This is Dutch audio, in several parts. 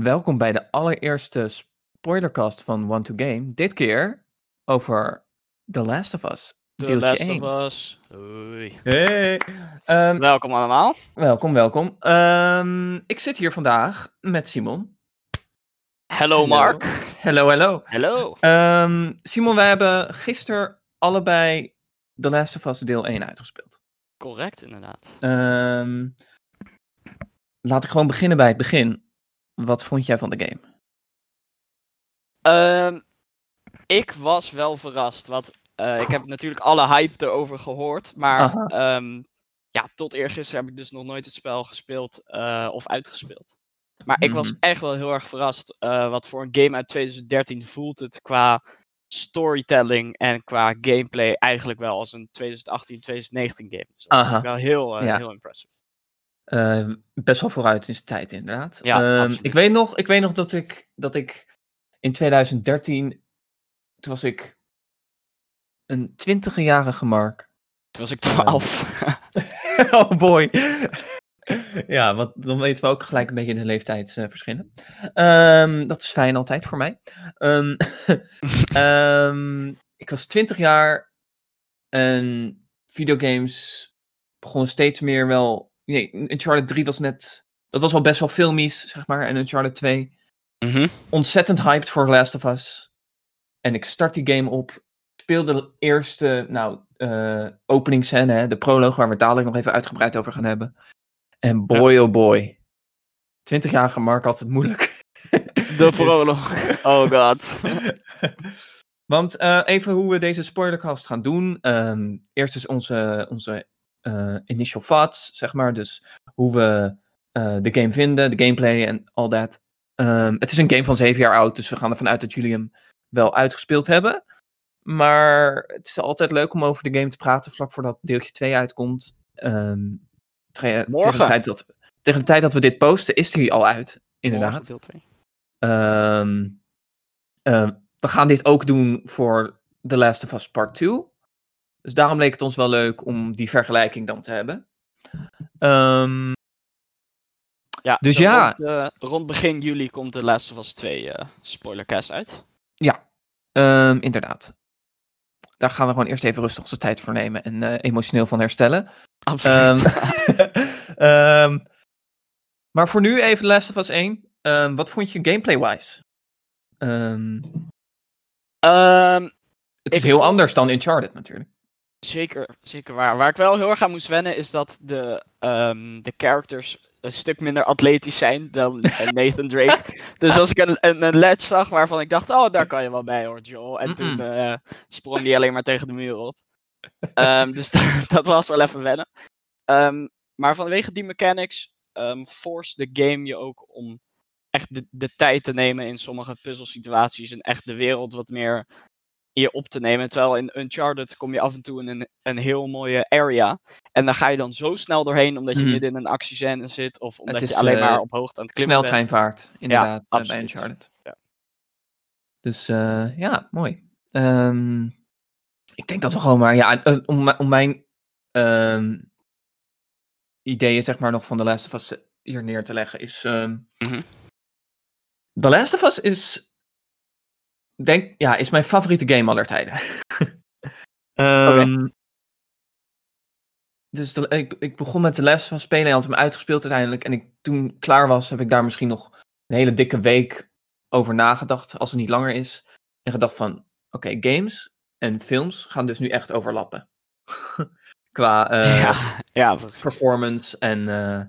Welkom bij de allereerste spoilercast van One to Game. Dit keer over The Last of Us. The Last 1. of Us. Hey. Ehm, Welkom allemaal. welkom, welkom. Ehm, ik zit hier vandaag met Simon. Hello Hallo. Mark. Hallo, hallo. Hello. Ehm, Simon, wij hebben gisteren allebei The Last of Us deel 1 uitgespeeld. Correct, inderdaad. Ehm, laat ik gewoon beginnen bij het begin. Wat vond jij van de game? Ehm, ik was wel verrast, want eh, ik heb natuurlijk alle hype erover gehoord. Maar ehm, ja, tot eergisteren heb ik dus nog nooit het spel gespeeld eh, of uitgespeeld. Maar ik was Mhm. echt wel heel erg verrast. eh, wat voor een game uit 2013 voelt het qua storytelling en qua gameplay eigenlijk wel als een 2018, 2019 game. Dus dat Aha. is wel heel, Ja. heel impressive. Eh, best wel vooruit in zijn tijd, inderdaad. Ja, Ehm, ik, weet nog, ik weet nog dat ik, dat ik in 2013, toen was ik een 20-jarige Mark. Toen was ik 12. oh boy. ja, want dan weten we ook gelijk een beetje de leeftijdsverschillen. Ehm, dat is fijn altijd voor mij. Ik was 20 jaar en videogames begonnen steeds meer wel. Nee, Uncharted 3 was net. Dat was al best wel filmisch, zeg maar. En Uncharted 2 Mhm. ontzettend hyped voor Last of Us. En ik start die game op. Speelde de eerste, nou, eh openingsscène, hè, de proloog, waar we het dadelijk nog even uitgebreid over gaan hebben. En boy, oh boy. 20-jarige Mark had het moeilijk. De prolog. Oh god. Want eh, even hoe we deze spoilercast gaan doen. Ehm, eerst is onze, onze initial thoughts, zeg maar. Dus hoe we eh, de game vinden, de gameplay en al dat. Ehm, het is een game van zeven jaar oud, dus we gaan ervan uit dat jullie hem wel uitgespeeld hebben. Maar het is altijd leuk om over de game te praten vlak voordat deeltje 2 uitkomt. Ehm, tre- Tegen Morgen. de, tijd dat, tegen de tijd dat we dit posten is hij al uit, inderdaad. Morgen deel 2. Ehm, ehm, we gaan dit ook doen voor The Last of Us Part 2. Dus daarom leek het ons wel leuk om die vergelijking dan te hebben. Ehm, Ja, Dus ja. Rond, eh, rond begin juli komt de Last of Us 2 eh, spoilercast uit. ja, ehm, inderdaad. Daar gaan we gewoon eerst even rustig onze tijd voor nemen en eh, emotioneel van herstellen. Absoluut. Ehm, maar voor nu even Last of Us 1. Ehm, wat vond je gameplay-wise? Het is heel vond- anders dan Uncharted natuurlijk. Zeker, zeker waar. Waar ik wel heel erg aan moest wennen is dat de, ehm, de characters een stuk minder atletisch zijn dan Nathan Drake. dus als ik een, een, een ledge zag waarvan ik dacht, oh daar kan je wel bij hoor Joel. En toen eh, sprong die alleen maar tegen de muur op. Ehm, dus dat was wel even wennen. Ehm, maar vanwege die mechanics force de game je ook om echt de, de tijd te nemen in sommige puzzelsituaties en echt de wereld wat meer in je op te nemen. Terwijl in Uncharted kom je af en toe in een, een heel mooie area. En daar ga je dan zo snel doorheen omdat je Mhm. midden in een actiescène zit. Of omdat is, je alleen eh, maar op hoogte aan het klimmen bent. Sneltreinvaart, inderdaad, eh, bij. Uncharted. Ja. Dus eh, ja, mooi. Ehm, ik denk dat we gewoon maar, ja, om, om mijn ehm, ideeën, zeg maar, nog van The Last of Us hier neer te leggen, is... Mhm. The Last of Us is, denk, ja, is mijn favoriete game aller tijden. Ehm, Dus de- ik, ik begon met Last of Us spelen en had hem uitgespeeld uiteindelijk. En ik, toen ik klaar was, heb ik daar misschien nog een hele dikke week over nagedacht, als het niet langer is. En gedacht van, oké, games en films gaan dus nu echt overlappen. Qua eh, ja, performance en eh,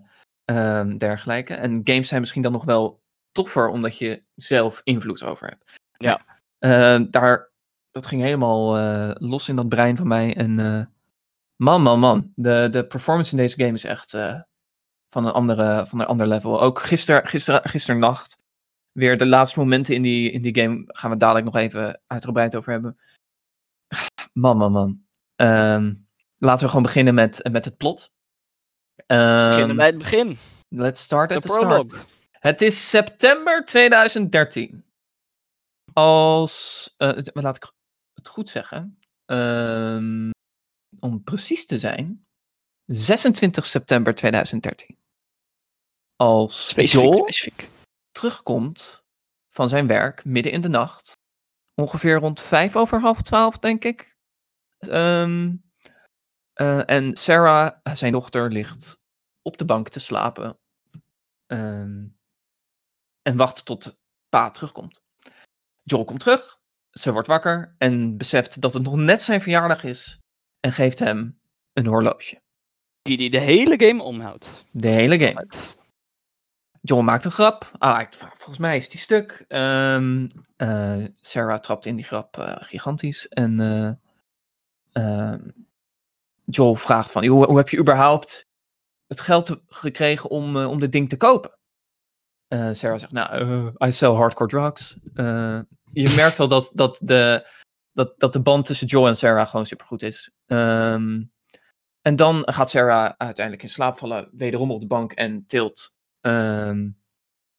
ehm, dergelijke. En games zijn misschien dan nog wel toffer, omdat je zelf invloed over hebt. Ja. Eh, daar, dat ging helemaal eh, los in dat brein van mij. En eh, man, man, man. De, de performance in deze game is echt van, een andere, van een ander level. Ook gister, gister, gisternacht. Weer de laatste momenten in die, in die game gaan we dadelijk nog even uitgebreid over hebben. Man, man, man. Ehm, laten we gewoon beginnen met, met het plot. Beginnen Ehm, bij het begin. Let's start at the start. prologue. Het is september 2013. Als, eh, maar laat ik het goed zeggen. Ehm, om precies te zijn, 26 september 2013. Als Specifiek, Joel, specifiek. terugkomt van zijn werk midden in de nacht. Ongeveer rond vijf over half twaalf, denk ik. Ehm, eh, en Sarah, zijn dochter, ligt op de bank te slapen. Ehm, en wacht tot pa terugkomt. Joel komt terug. Ze wordt wakker en beseft dat het nog net zijn verjaardag is. En geeft hem een horloge. Die die de hele game omhoudt. De hele game. Joel maakt een grap. Ah, volgens mij is die stuk. Ehm, eh, Sarah trapt in die grap eh, gigantisch. En eh, ehm, Joel vraagt van, hoe, hoe heb je überhaupt het geld gekregen om, om dit ding te kopen? Eh, Sarah zegt, nou, eh, I sell hardcore drugs. Eh, je merkt wel dat, dat, de, dat, dat de band tussen Joel en Sarah gewoon supergoed is. Ehm, en dan gaat Sarah uiteindelijk in slaap vallen, wederom op de bank en tilt ehm,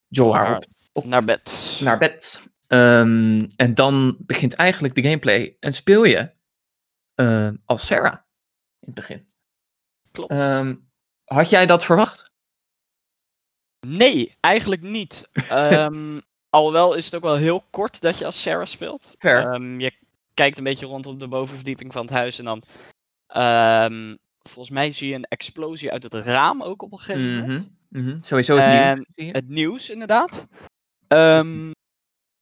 Joel haar op, op Naar bed. naar bed. Ehm, en dan begint eigenlijk de gameplay en speel je als Sarah in het begin. Klopt. Had jij dat verwacht? Nee, eigenlijk niet. Ehm alhoewel is het ook wel heel kort dat je als Sarah speelt. Ehm, je kijkt een beetje rond op de bovenverdieping van het huis en dan. ehm, volgens mij zie je een explosie uit het raam ook op een gegeven moment. Mhm, mhm. Sowieso het En nieuws. Het nieuws, inderdaad.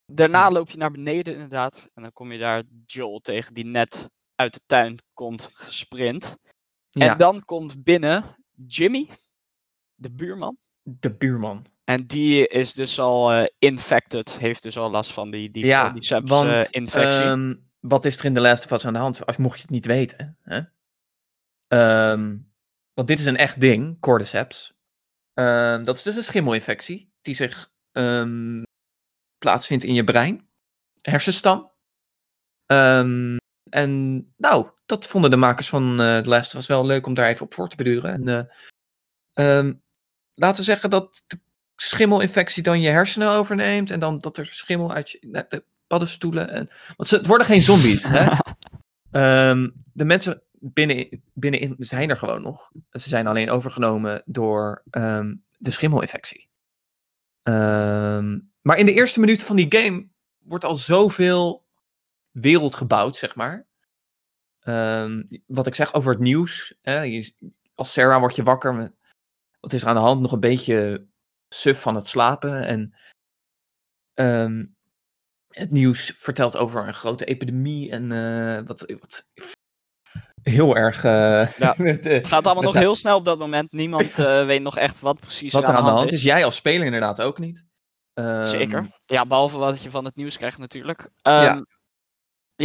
Daarna loop je naar beneden, inderdaad. En dan kom je daar Joel tegen, die net uit de tuin komt gesprint. Ja, En dan komt binnen Jimmy, de buurman. De buurman. En die is dus al eh, infected, heeft dus al last van die, die ja, cordyceps want eh, infectie. ehm, wat is er in de Last of Us aan de hand? Als mocht je het niet weten. Hè? Ehm, want dit is een echt ding, cordyceps. Ehm, dat is dus een schimmelinfectie die zich plaatsvindt in je brein, hersenstam. En nou, dat vonden de makers van eh The Last of Us wel leuk om daar even op voor te beduren. En, laten we zeggen dat de schimmelinfectie dan je hersenen overneemt en dan dat er schimmel uit je de paddenstoelen. En, want ze, het worden geen zombies. hè? Ehm, de mensen binnen, binnenin zijn er gewoon nog. Ze zijn alleen overgenomen door ehm, de schimmelinfectie. Ehm, maar in de eerste minuten van die game wordt al zoveel wereld gebouwd, zeg maar. Wat ik zeg over het nieuws. Hè, je, als Sarah word je wakker. Wat is er aan de hand? Nog een beetje suf van het slapen. En ehm, het nieuws vertelt over een grote epidemie. En eh, wat, wat heel erg. eh, Ja. met, eh, het gaat allemaal nog heel snel op dat moment. Niemand eh, weet nog echt wat precies wat er aan de hand is. Jij als speler inderdaad ook niet. Ehm, Zeker. Ja, behalve wat je van het nieuws krijgt natuurlijk. Ehm, ja.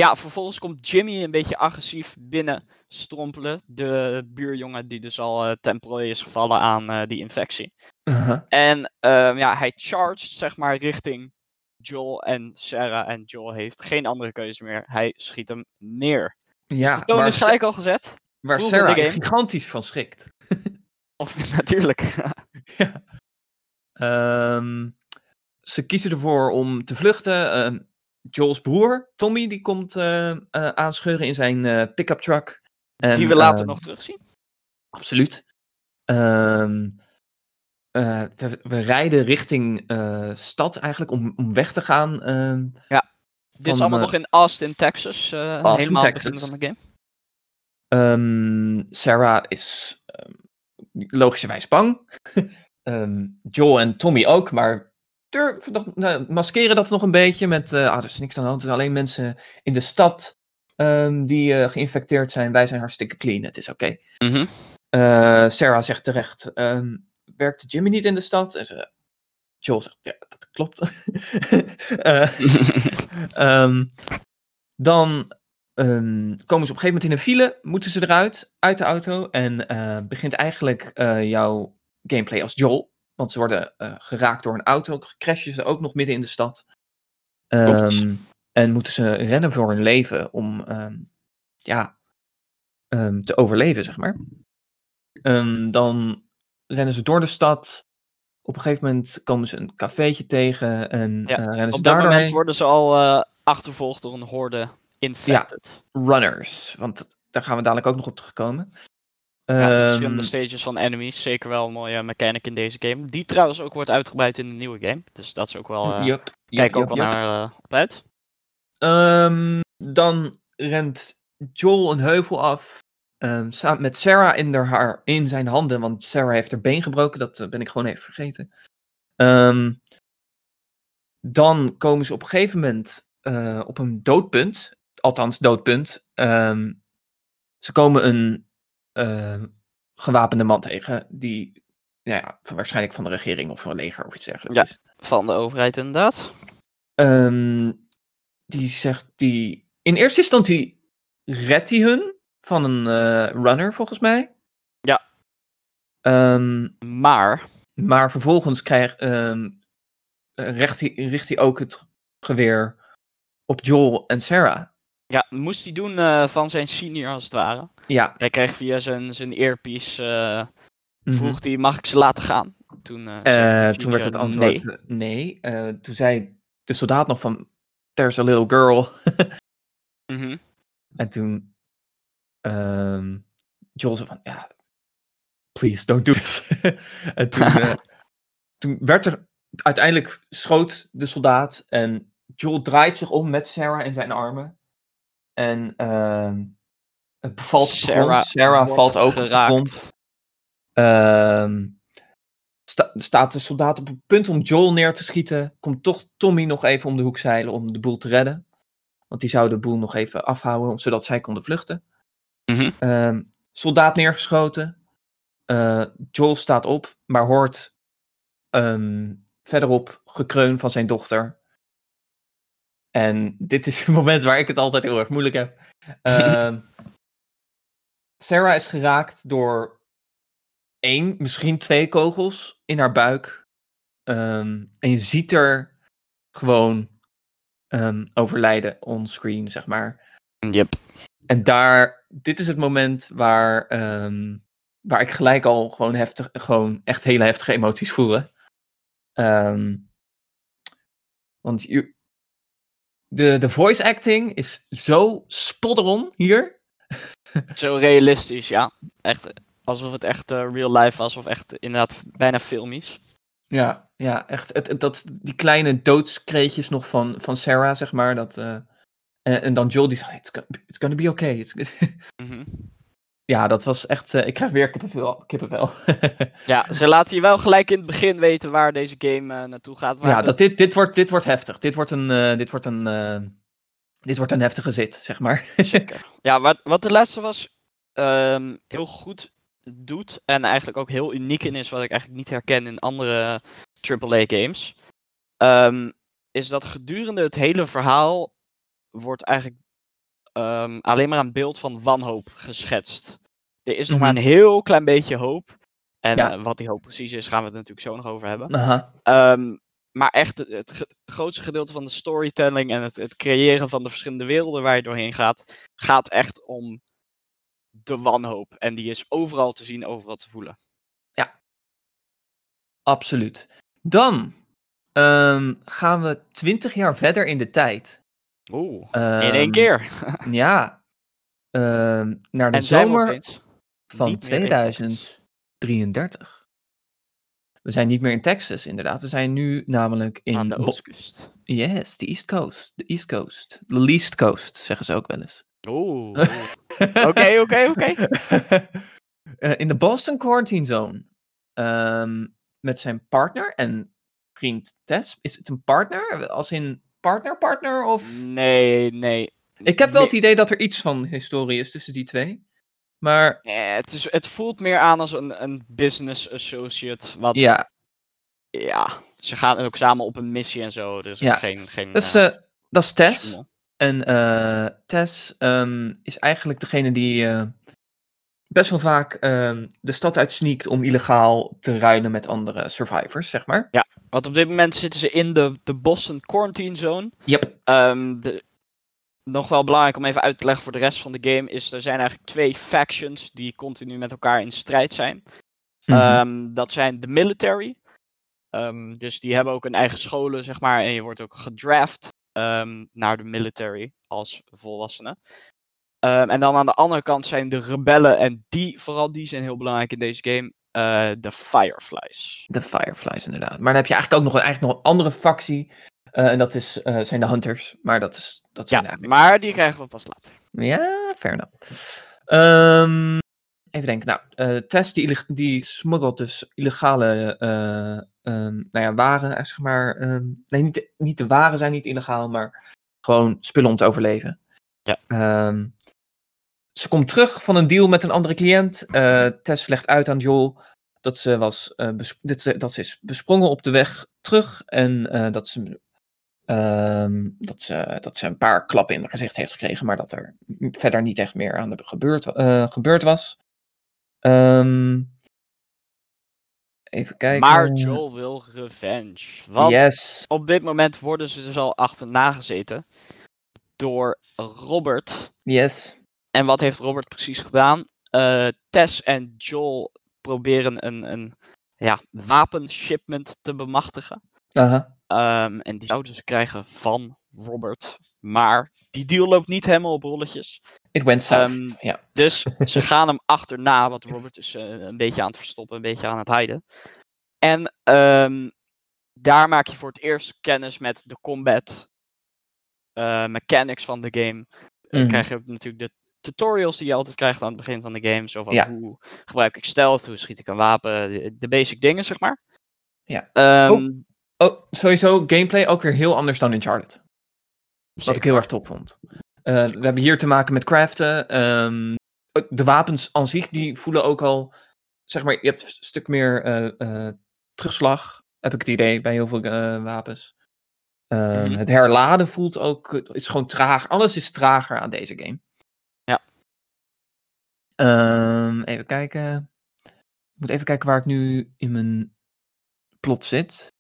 Vervolgens komt Jimmy een beetje agressief binnen strompelen. De buurjongen die dus al ten prooi is gevallen aan eh, die infectie. uh-huh. En ehm, ja, hij charged zeg maar richting Joel en Sarah. En Joel heeft geen andere keuze meer. Hij schiet hem neer. Ja, de toon waar, is al gezet. waar de Sarah gigantisch van schrikt. Of natuurlijk. Ja. Ehm, ze kiezen ervoor om te vluchten. Ehm, Joel's broer, Tommy, die komt eh, eh, aanscheuren in zijn eh, pick-up truck. En, die we later ehm, nog terugzien. Absoluut. Ehm, eh, we, we rijden richting stad eigenlijk om, om weg te gaan. ehm, Dit is allemaal nog in Austin, Texas. Austin, helemaal het Texas. begin van de game. Sarah is logischerwijs bang. Joel en Tommy ook, maar durf, nog, nou, maskeren dat nog een beetje met... eh ah, er is niks aan de hand, het zijn alleen mensen in de stad ehm, die eh, geïnfecteerd zijn. Wij zijn hartstikke clean, het is oké. Mhm. Eh, Sarah zegt terecht, ehm, werkte Jimmy niet in de stad? En Joel zegt, ja, dat klopt. Eh, Ehm, dan komen ze op een gegeven moment in een file, moeten ze eruit, uit de auto. En begint eigenlijk jouw gameplay als Joel. Want ze worden eh, geraakt door een auto, crashen ze ook nog midden in de stad. Ehm, en moeten ze rennen voor hun leven om ehm, ja, ehm, te overleven, zeg maar. Dan rennen ze door de stad. Op een gegeven moment komen ze een cafeetje tegen en Ja, eh, rennen ze Op dat daar moment doorheen. worden ze al eh, achtervolgd door een horde infected. runners. Want daar gaan we dadelijk ook nog op terugkomen. Ja, de verschillende stages van enemies. Zeker wel een mooie mechanic in deze game. Die trouwens ook wordt uitgebreid in de nieuwe game. Dus dat is ook wel. eh yup, yup, kijk ook wel naar eh, op uit. Ehm, dan rent Joel een heuvel af. ehm, samen met Sarah in, haar, haar- in zijn handen. Want Sarah heeft haar been gebroken. Dat eh, ben ik gewoon even vergeten. Ehm, dan komen ze op een gegeven moment eh, op een doodpunt. Althans, doodpunt. Ehm, ze komen een eh, gewapende man tegen. Die nou ja, van- waarschijnlijk van de regering of van een leger of iets dergelijks Ja. is. Van de overheid inderdaad. Ehm, die zegt die. In eerste instantie redt hij hun van een eh, runner, volgens mij. Ja. Ehm, Maar. maar vervolgens krijgt, ehm, eh, richt, hij, richt hij ook het geweer op Joel en Sarah. Ja, moest hij doen eh, van zijn senior als het ware. Ja. Hij kreeg via zijn, zijn earpiece. eh mhm. vroeg hij: mag ik ze laten gaan? Toen, eh, toen werd het antwoord Nee. nee. Toen zei de soldaat nog van, there's a little girl. Mhm. En toen ehm Joel zei van, ja, please don't do this. en toen, toen werd er, uiteindelijk schoot de soldaat en Joel draait zich om met Sarah in zijn armen. En ehm het valt op de Sarah grond. Sarah wordt valt ook op de geraakt. grond. Ehm, sta- staat de soldaat op het punt om Joel neer te schieten. Komt toch Tommy nog even om de hoek zeilen om de boel te redden. Want die zou de boel nog even afhouden, zodat zij konden vluchten. Mhm. Ehm, soldaat neergeschoten. Eh, Joel staat op, maar hoort verderop gekreun van zijn dochter. En dit is het moment waar ik het altijd heel erg moeilijk heb. Ehm, Sarah is geraakt door één, misschien twee kogels in haar buik. Ehm, en je ziet er gewoon ehm, overlijden onscreen, zeg maar. Yep. En daar, dit is het moment waar, waar ik gelijk al gewoon heftig, gewoon echt hele heftige emoties voelde. Want je, de, de voice acting is zo spot on hier. Zo realistisch, ja. Echt alsof het echt eh, real life was, of echt inderdaad bijna filmisch. Ja, ja echt. Het, het- dat, die kleine doodskreetjes nog van, van Sarah, zeg maar. Dat, eh, en, en dan Joel die zegt, it's gonna, it's gonna be okay. It's- Mhm. Ja, dat was echt, eh, ik krijg weer kippenvel. kippenvel. Ja, ze laten je wel gelijk in het begin weten waar deze game eh, naartoe gaat. ja, dat dit, dit, wordt, dit wordt heftig. Dit wordt een, eh, dit wordt een, dit wordt een heftige zit, zeg maar. Zeker. Ja, wat, wat de laatste was ehm, heel goed doet en eigenlijk ook heel uniek in is, wat ik eigenlijk niet herken in andere AAA-games, ehm, is dat gedurende het hele verhaal wordt eigenlijk ehm, alleen maar een beeld van wanhoop geschetst. Er is nog maar Mhm. een heel klein beetje hoop. En Ja. eh, wat die hoop precies is, gaan we het natuurlijk zo nog over hebben. Aha. Ehm, maar echt, het, grootste gedeelte van de storytelling en het, het creëren van de verschillende werelden waar je doorheen gaat, gaat echt om de wanhoop. En die is overal te zien, overal te voelen. Absoluut. Dan ehm, gaan we twintig jaar verder in de tijd. Oeh, in Ehm, één keer. Ja. Ehm, naar de en zomer van niet meer in Texas. 2033. We zijn niet meer in Texas, inderdaad. We zijn nu namelijk in... aan de oostkust. Yes, de East Coast. De East Coast. De Least Coast, zeggen ze ook wel eens. Oeh. Oké, oké, oké. Eh, in de Boston Quarantine Zone. Ehm, met zijn partner en vriend Tess. Is het een partner? Als in partner, partner? Of... Nee, nee. Ik heb wel het Nee, idee dat er iets van historie is tussen die twee. Maar eh, het, is, het voelt meer aan als een, een business associate. Wat, ja, ja, ze gaan ook samen op een missie en zo. Dus Ja, geen, geen dat is, eh, eh, dat is Tess. En eh, Tess ehm, is eigenlijk degene die eh, best wel vaak ehm, de stad uitsneakt om illegaal te ruilen met andere survivors, zeg maar. Want op dit moment zitten ze in de, de Boston Quarantine Zone. Yep. Ehm, de, nog wel belangrijk om even uit te leggen voor de rest van de game is er zijn eigenlijk twee factions die continu met elkaar in strijd zijn. Mhm. Ehm, dat zijn de military. Ehm, dus die hebben ook een eigen scholen, zeg maar. En je wordt ook gedraft naar de military als volwassene. En dan aan de andere kant zijn de rebellen, en die, vooral die zijn heel belangrijk in deze game, de Fireflies. De Fireflies, inderdaad. Maar dan heb je eigenlijk ook nog, eigenlijk nog een andere factie. eh, en dat is, eh, zijn de Hunters. Maar dat, is, dat zijn Ja, eigenlijk... maar die krijgen we pas later. Ja, fair enough. Ehm, even denken. Nou, eh Tess die, die smuggelt dus illegale eh, ehm, nou ja, waren, eh, zeg maar. ehm, nee, niet de, niet de waren zijn niet illegaal, maar gewoon spullen om te overleven. Ja. Ze komt terug van een deal met een andere cliënt. Eh, Tess legt uit aan Joel dat ze, was, dat, ze, dat ze is besprongen op de weg terug. En eh, dat, ze, ehm, dat, ze, dat ze een paar klappen in het gezicht heeft gekregen. Maar dat er verder niet echt meer aan de gebeurd, gebeurd was. Ehm, even kijken. Maar Joel wil revenge. Want Yes. op dit moment worden ze dus al achterna gezeten door Robert. Yes. En wat heeft Robert precies gedaan? Eh, Tess en Joel proberen een, een ja, wapenshipment te bemachtigen. Ehm, en die zouden ze krijgen van Robert. Maar die deal loopt niet helemaal op rolletjes. It went south. Ja. Dus ze gaan hem achterna, want Robert is eh, een beetje aan het verstoppen, een beetje aan het hiden. En ehm, daar maak je voor het eerst kennis met de combat eh, mechanics van de game. Dan Mhm. krijg je natuurlijk de tutorials die je altijd krijgt aan het begin van de game. Zo van Ja. hoe gebruik ik stealth, hoe schiet ik een wapen, de, de basic dingen zeg maar. Ja. Ehm, Oh, Oh, sowieso gameplay ook weer heel anders dan Uncharted. Wat ik heel erg top vond. Eh, we hebben hier te maken met craften. ehm, de wapens aan zich, die voelen ook al... Zeg maar, je hebt een stuk meer eh, eh, terugslag, heb ik het idee, bij heel veel wapens. Ehm, Mhm. Het herladen voelt ook... is gewoon traag. Alles is trager aan deze game. Ehm, even kijken. Ik moet even kijken waar ik nu in mijn plot zit.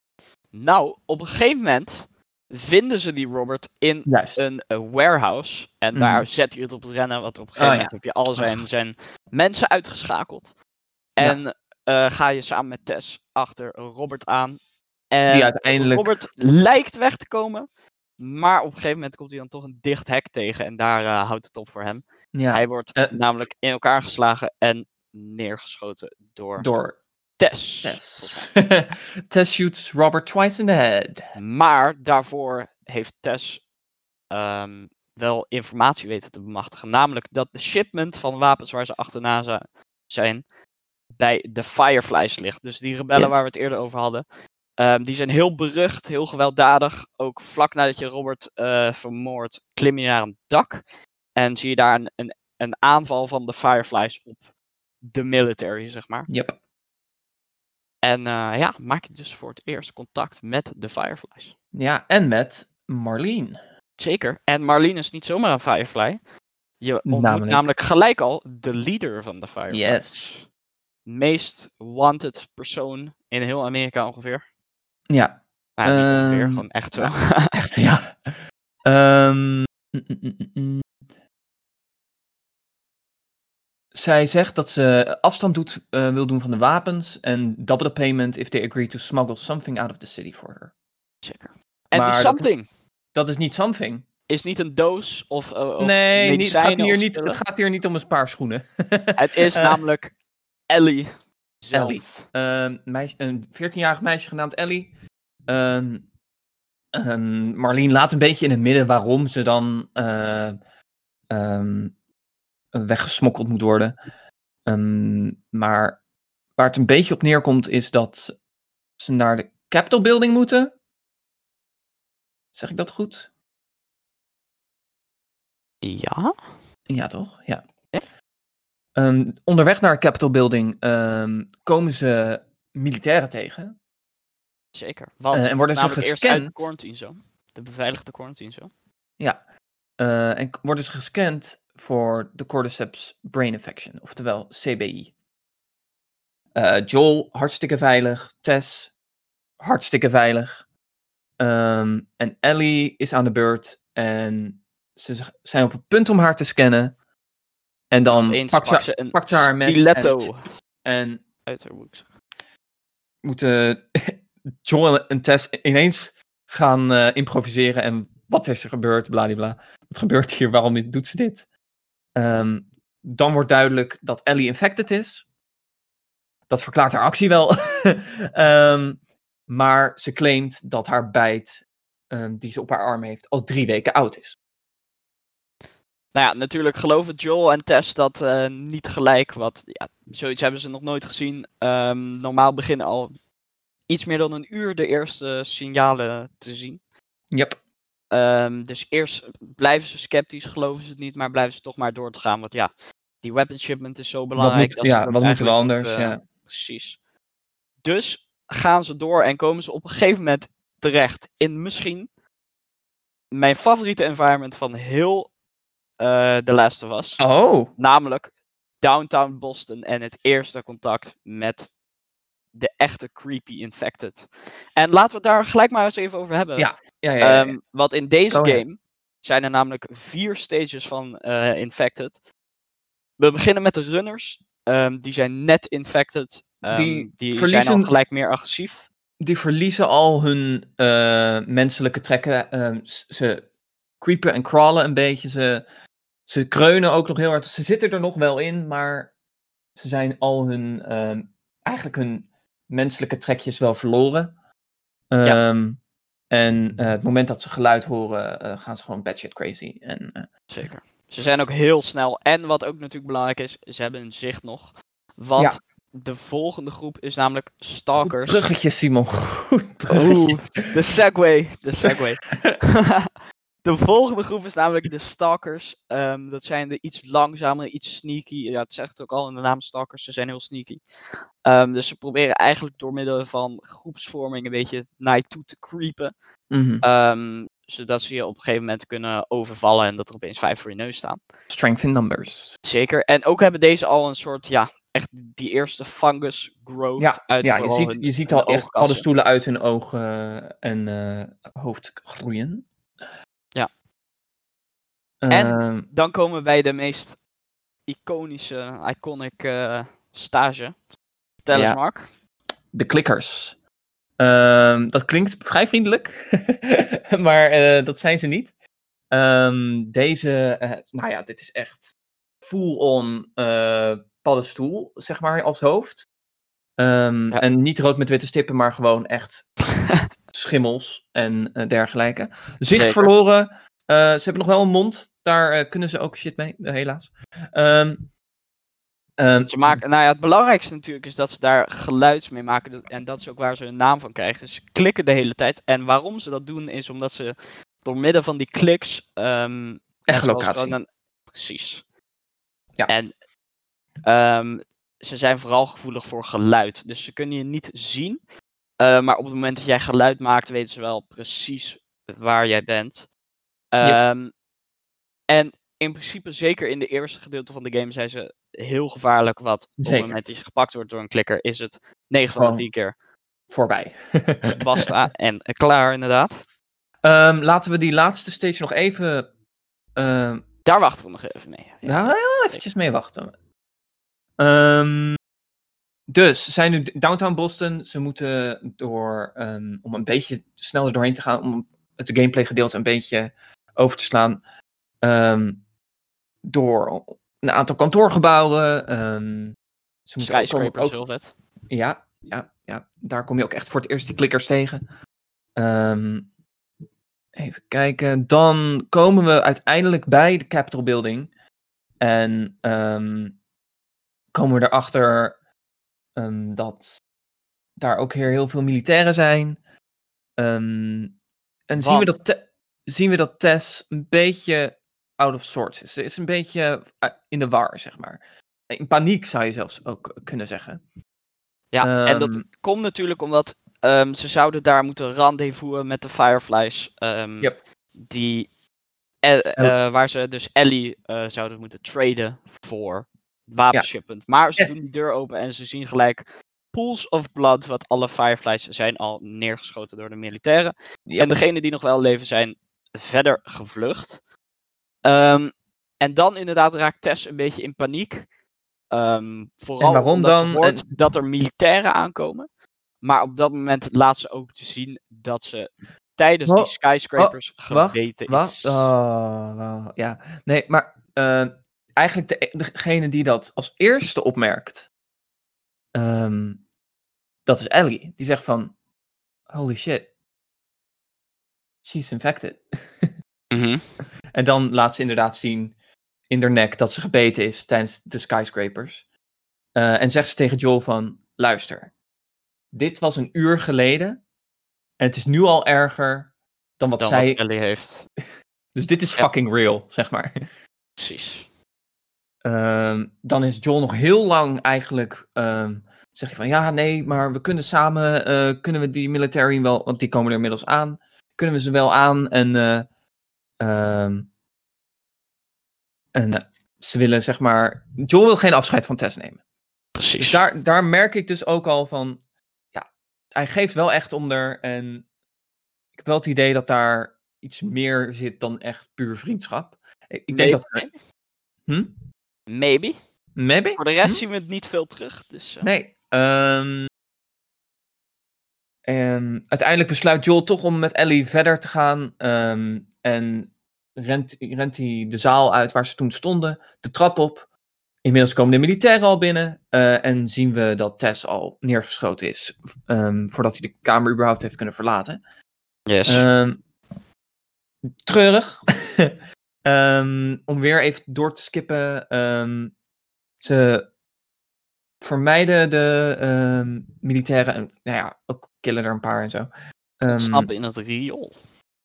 Nou, op een gegeven moment vinden ze die Robert in Juist. een eh, warehouse. En Mhm. daar zet hij het op het rennen, want op een gegeven Oh, moment heb je al zijn, zijn mensen uitgeschakeld. En eh, ga je samen met Tess achter Robert aan. En Die uiteindelijk... Robert lijkt weg te komen. Maar op een gegeven moment komt hij dan toch een dicht hek tegen. En daar eh, houdt het op voor hem. Ja, Hij wordt Eh, namelijk in elkaar geslagen en neergeschoten door door Tess. Tess. Tess shoots Robert twice in the head. Maar daarvoor heeft Tess ehm, wel informatie weten te bemachtigen. Namelijk dat de shipment van wapens waar ze achterna zijn bij de Fireflies ligt. Dus die rebellen Yes. waar we het eerder over hadden. ehm, die zijn heel berucht, heel gewelddadig. Ook vlak nadat je Robert eh, vermoordt, klim je naar een dak. En zie je daar een, een, een aanval van de Fireflies op de military, zeg maar. Yep. En eh, ja, maak je dus voor het eerst contact met de Fireflies. Ja, en met Marlene. Zeker. En Marlene is niet zomaar een Firefly. Je ontmoet Namelijk? namelijk, gelijk al de leader van de Firefly. Yes. Meest wanted persoon in heel Amerika ongeveer. Ja, Nou, niet ongeveer, Ehm, gewoon echt zo. echt ja. Mm, mm, mm. Zij zegt dat ze afstand doet, eh, wil doen van de wapens en double the payment if they agree to smuggle something out of the city for her. Zeker. En die dat- something Dat is niet something. is niet een doos of, eh, of nee, niet, het, gaat hier of niet, het gaat hier niet om een paar schoenen. Het is Eh, namelijk Ellie zelf. Ellie. Ehm, meisje, een 14-jarig meisje genaamd Ellie. Ehm, ehm, Marlene laat een beetje in het midden waarom ze dan ehm, weggesmokkeld moet worden. Ehm, maar waar het een beetje op neerkomt is dat ze naar de Capitol Building moeten. Zeg ik dat goed? Ja? Ja, toch? Ja. Ja. Ehm, onderweg naar de Capitol Building ehm, komen ze militairen tegen. Zeker. Want Eh, en worden ze namelijk eerst uit de gescand? quarantine zone. De beveiligde quarantine zone. Ja. Eh, en worden ze gescand voor de Cordyceps Brain Infection, oftewel CBI. Eh, Joel, hartstikke veilig. Tess, hartstikke veilig. Ehm, en Ellie is aan de beurt en ze zijn op het punt om haar te scannen. En dan pakt pak ze, pakt ze haar stiletto en, en uit haar hoek. moeten Joel en Tess ineens gaan eh, improviseren. En wat is er gebeurd? Bladibla. Wat gebeurt hier? Waarom doet ze dit? Ehm, dan wordt duidelijk dat Ellie infected is. Dat verklaart haar actie wel. Ehm, maar ze claimt dat haar bijt, ehm, die ze op haar arm heeft, al drie weken oud is. Nou ja, natuurlijk geloven Joel en Tess dat eh, niet gelijk. Wat, ja, zoiets hebben ze nog nooit gezien. Normaal beginnen al iets meer dan een uur de eerste signalen te zien. Yep. Ehm, dus eerst blijven ze sceptisch, geloven ze het niet, maar blijven ze toch maar door te gaan. Want ja, die weapon shipment is zo Wat, belangrijk. moet, dat ze ja, wat moeten we anders? moeten- ja. Precies. Dus gaan ze door en komen ze op een gegeven moment terecht in misschien mijn favoriete environment van heel eh The Last of Us. Oh, Namelijk downtown Boston en het eerste contact met de echte creepy infected. En laten we het daar gelijk maar eens even over hebben. Ja, ja, ja. ja, ja. Ehm, want in deze game zijn er namelijk vier stages van eh, infected. We beginnen met de runners. Ehm, die zijn net infected. Ehm, Die die zijn verliezen- al gelijk meer agressief. die verliezen al hun eh, menselijke trekken. Ze creepen en crawlen een beetje. Ze, ze kreunen ook nog heel hard. Ze zitten er nog wel in, maar ze zijn al hun, eigenlijk hun menselijke trekjes wel verloren. Ja. Ehm, En eh, het moment dat ze geluid horen, eh, gaan ze gewoon batshit crazy. En, eh, Zeker. Ze zijn ook heel snel. En wat ook natuurlijk belangrijk is, ze hebben een zicht nog. Want Ja. de volgende groep is namelijk goed stalkers. bruggetje, Simon. Goed bruggetje. Oeh, de segway. De segway. de volgende groep is namelijk de stalkers. Ehm, dat zijn de iets langzamere, iets sneaky. Ja, het zegt het ook al in de naam stalkers. Ze zijn heel sneaky. Ehm, dus ze proberen eigenlijk door middel van groepsvorming een beetje naar je toe te creepen. Mhm. Ehm, zodat ze je op een gegeven moment kunnen overvallen en dat er opeens vijf voor je neus staan. Strength in numbers. Zeker. En ook hebben deze al een soort, ja, echt die eerste fungus growth Ja, uit Ja, je ziet, hun- je ziet al echt alle stoelen uit hun ogen en eh, hoofd groeien. En- Ehm, Dan komen we bij de meest iconische, iconic eh, stage. Vertel Ja. Mark. de klikkers. Ehm, dat klinkt vrij vriendelijk, maar eh, dat zijn ze niet. Ehm, deze, eh, nou ja, dit is echt full-on paddenstoel, zeg maar, als hoofd. Ja. En niet rood met witte stippen, maar gewoon echt schimmels en dergelijke. Zicht Zeker. verloren. Eh, ze hebben nog wel een mond. Daar eh, kunnen ze ook shit mee, eh, helaas. Ehm, ehm, Ze maken, nou ja, het belangrijkste natuurlijk is dat ze daar geluids mee maken. En dat is ook waar ze hun naam van krijgen. Ze klikken de hele tijd. En waarom ze dat doen is omdat ze door middel van die kliks... ehm, Echolocatie. gewoon een- Precies. Ja. En ze zijn vooral gevoelig voor geluid. Dus ze kunnen je niet zien. maar op het moment dat jij geluid maakt, weten ze wel precies waar jij bent. Ja. Ehm, En in principe, zeker in de eerste gedeelte van de game, zijn ze heel gevaarlijk. Wat op het moment dat je gepakt wordt door een klikker, is het 9 van de Gewoon 10 keer voorbij. basta en klaar inderdaad. Ehm, laten we die laatste stage nog even. ehm Daar wachten we nog even mee. Ja. nou, eventjes mee wachten. Dus, ze zijn nu downtown Boston. Ze moeten door, om een beetje sneller doorheen te gaan, om het gameplay gedeelte een beetje over te slaan, ehm, door een aantal kantoorgebouwen. ehm, ze Skyscrapers, ook- heel vet. ja, ja, ja, daar kom je ook echt voor het eerst die klikkers tegen. Ehm, even kijken. Dan komen we uiteindelijk bij de Capitol Building. En komen we erachter ehm, dat daar ook weer heel veel militairen zijn. En zien we, dat zien we dat Tess een beetje out of sorts is. Ze is een beetje eh, in de war, zeg maar. In paniek zou je zelfs ook kunnen zeggen. Ja, en dat Ehm, komt natuurlijk omdat ehm, ze zouden daar moeten rendezvousen met de Fireflies. ehm, Yep. Die, eh, eh, waar ze dus Ellie zouden moeten traden voor wapenshipment. Maar ze doen die deur open en ze zien gelijk pools of blood, wat alle Fireflies zijn al neergeschoten door de militairen. Yep. En degenen die nog wel leven zijn verder gevlucht. Ehm, en dan inderdaad raakt Tess een beetje in paniek. Ehm, vooral En waarom omdat dan? hoort dat er militairen aankomen. Maar op dat moment laat ze ook te zien dat ze tijdens die skyscrapers geweten wacht. is. Oh, ja. Nee, maar eh, eigenlijk de, degene die dat als eerste opmerkt, ehm, dat is Ellie. Die zegt van, holy shit, she's infected. Mhm. En dan laat ze inderdaad zien in haar nek dat ze gebeten is tijdens de skyscrapers. Eh, en zegt ze tegen Joel van, luister, dit was een uur geleden en het is nu al erger dan wat Dan zij... wat Ellie heeft. Dus dit is Ja. fucking real, zeg maar. Precies. Ehm, dan is Joel nog heel lang eigenlijk. ehm zegt hij van ja, nee, maar we kunnen samen. eh, kunnen we die military wel. Want die komen er inmiddels aan. Kunnen we ze wel aan. En. eh, ehm, en eh, ze willen zeg maar. Joel wil geen afscheid van Tess nemen. Precies. Dus daar, daar merk ik dus ook al van. Ja, hij geeft wel echt om er. En ik heb wel het idee dat daar iets meer zit dan echt puur vriendschap. Ik, ik denk dat. Maybe. Hm? Maybe. Maybe? Voor de rest Hm? zien we het niet veel terug. Dus, eh, Nee. ehm, en uiteindelijk besluit Joel toch om met Ellie verder te gaan. ehm, en rent, rent hij de zaal uit waar ze toen stonden, de trap op. Inmiddels komen de militairen al binnen. eh, en zien we dat Tess al neergeschoten is. ehm, voordat hij de kamer überhaupt heeft kunnen verlaten. Yes. Ehm, treurig. Om weer even door te skippen. ze vermijden de militairen. En nou ja, ook killen er een paar en zo. Ehm, Snappen in het riool.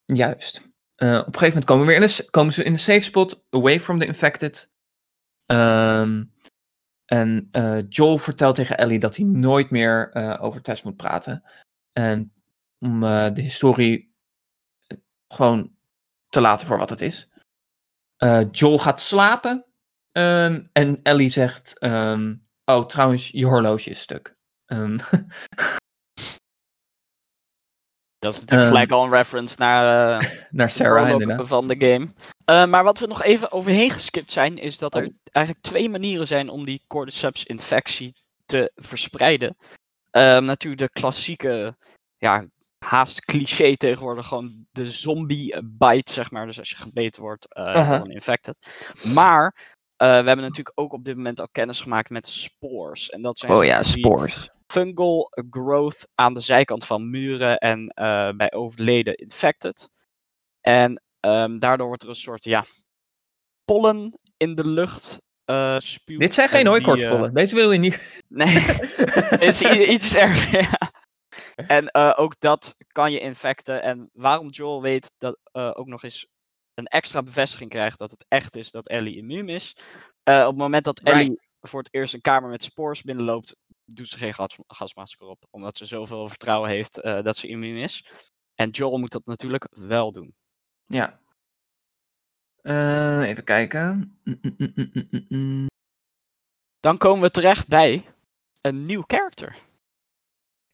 Juist. Eh, op een gegeven moment komen, we weer in de, komen ze in een safe spot. Away from the infected. Ehm, en eh, Joel vertelt tegen Ellie dat hij nooit meer eh, over Tess moet praten. En om de historie gewoon te laten voor wat het is. Joel gaat slapen. ehm, en Ellie zegt: Oh, trouwens, je horloge is stuk. Dat is natuurlijk Ehm, gelijk al een reference naar eh, naar de Sarah, inderdaad. van de game. Eh, maar wat we nog even overheen geskipt zijn, is dat er Oh. eigenlijk twee manieren zijn om die cordyceps infectie te verspreiden. Ehm, natuurlijk de klassieke, ja, haast cliché tegenwoordig, gewoon de zombie bite, zeg maar. Dus als je gebeten wordt door een infected. Maar we hebben natuurlijk ook op dit moment al kennis gemaakt met spores. En dat zijn Oh ja, die spores. Fungal growth aan de zijkant van muren en eh, bij overleden infected. En ehm, daardoor wordt er een soort ja, pollen in de lucht spuwt. Dit zijn en geen hooikortspollen. eh, Deze wil je niet. nee, het is iets erger. Ja. En ook dat kan je infecten. En waarom Joel weet dat ook nog eens een extra bevestiging krijgt dat het echt is dat Ellie immuun is. Op het moment dat Right. Ellie voor het eerst een kamer met spores binnenloopt, doet ze geen gas, gasmasker op. Omdat ze zoveel vertrouwen heeft eh, dat ze immuun is. En Joel moet dat natuurlijk wel doen. Ja. Eh, even kijken. Mm, mm, mm. Dan komen we terecht bij een nieuw character.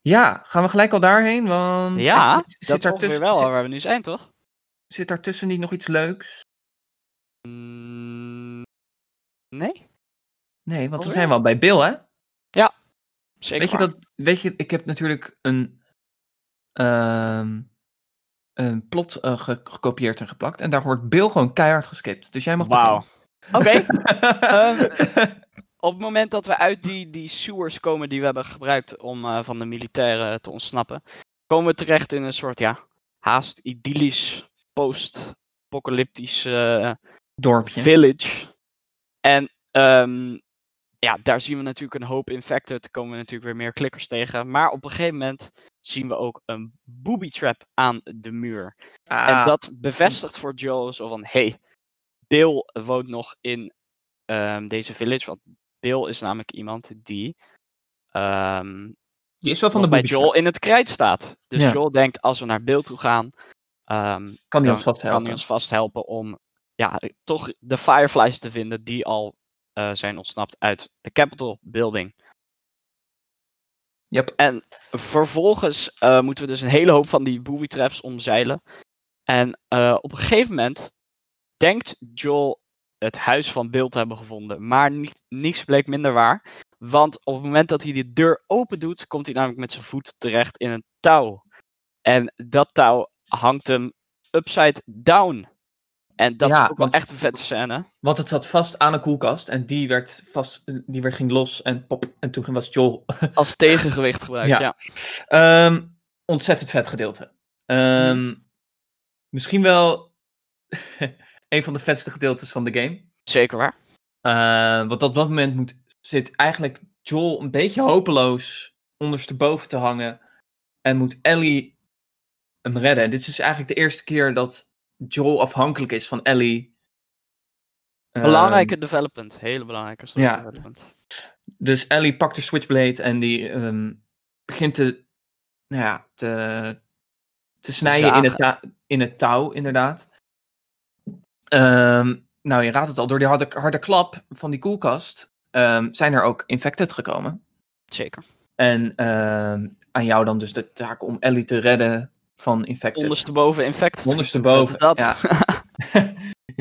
Ja, gaan we gelijk al daarheen? Want Ja, eh, dat zit, is ongeveer wel zit, waar we nu zijn, toch? zit daartussen niet nog iets leuks? Nee? Nee, want we zijn wel bij Bill, hè? Zeker Weet je waar. dat? Weet je, ik heb natuurlijk een, ehm, een plot eh, ge- gekopieerd en geplakt. En daar wordt Bill gewoon keihard geskipt. Dus jij mag Wauw. Oké. Ehm, op het moment dat we uit die, die sewers komen die we hebben gebruikt om eh, van de militairen te ontsnappen, komen we terecht in een soort, ja, haast idyllisch, post-apocalyptisch eh, Dorpje. village. En ehm, ja, daar zien we natuurlijk een hoop infected, komen we natuurlijk weer meer klikkers tegen. Maar op een gegeven moment zien we ook een booby trap aan de muur. En Ah, dat bevestigt voor Joe zo van, hey, Bill woont nog in ehm, deze village. Want Bill is namelijk iemand die ehm, die is wel van de bij Joel in het krijt staat. Dus Ja. Joel denkt, als we naar Bill toe gaan, ehm, Kan ons hij ons vast helpen om ja, toch de Fireflies te vinden die al zijn ontsnapt uit de Capitol Building. Yep. En vervolgens eh, moeten we dus een hele hoop van die booby traps omzeilen. En eh, op een gegeven moment denkt Joel het huis van Bill te hebben gevonden. Maar niet, niets bleek minder waar. Want op het moment dat hij die deur open doet, komt hij namelijk met zijn voet terecht in een touw. En dat touw hangt hem upside down. En dat Ja, is ook wel echt een vette scène. Want het zat vast aan een koelkast en die werd vast, die werd, ging los en pop. En toen was Joel. Als tegengewicht gebruikt, Ja. ja. Ehm, ontzettend vet gedeelte. Ehm, Mhm. Misschien wel een van de vetste gedeeltes van de game. Zeker waar. Eh, want op dat moment moet, zit eigenlijk Joel een beetje hopeloos ondersteboven te hangen. En moet Ellie hem redden. En dit is dus eigenlijk de eerste keer dat Joel afhankelijk is van Ellie. Ehm, Belangrijke development. Hele belangrijke ja. development. dus Ellie pakt de Switchblade en die ehm, begint te, nou ja, te, te snijden in het, in het touw, inderdaad. Ehm, nou, je raadt het al, door die harde, harde klap van die koelkast zijn er ook infected gekomen. Zeker. En aan jou dan dus de taak om Ellie te redden van infected. Ondersteboven infected. Ondersteboven, Dat. ja.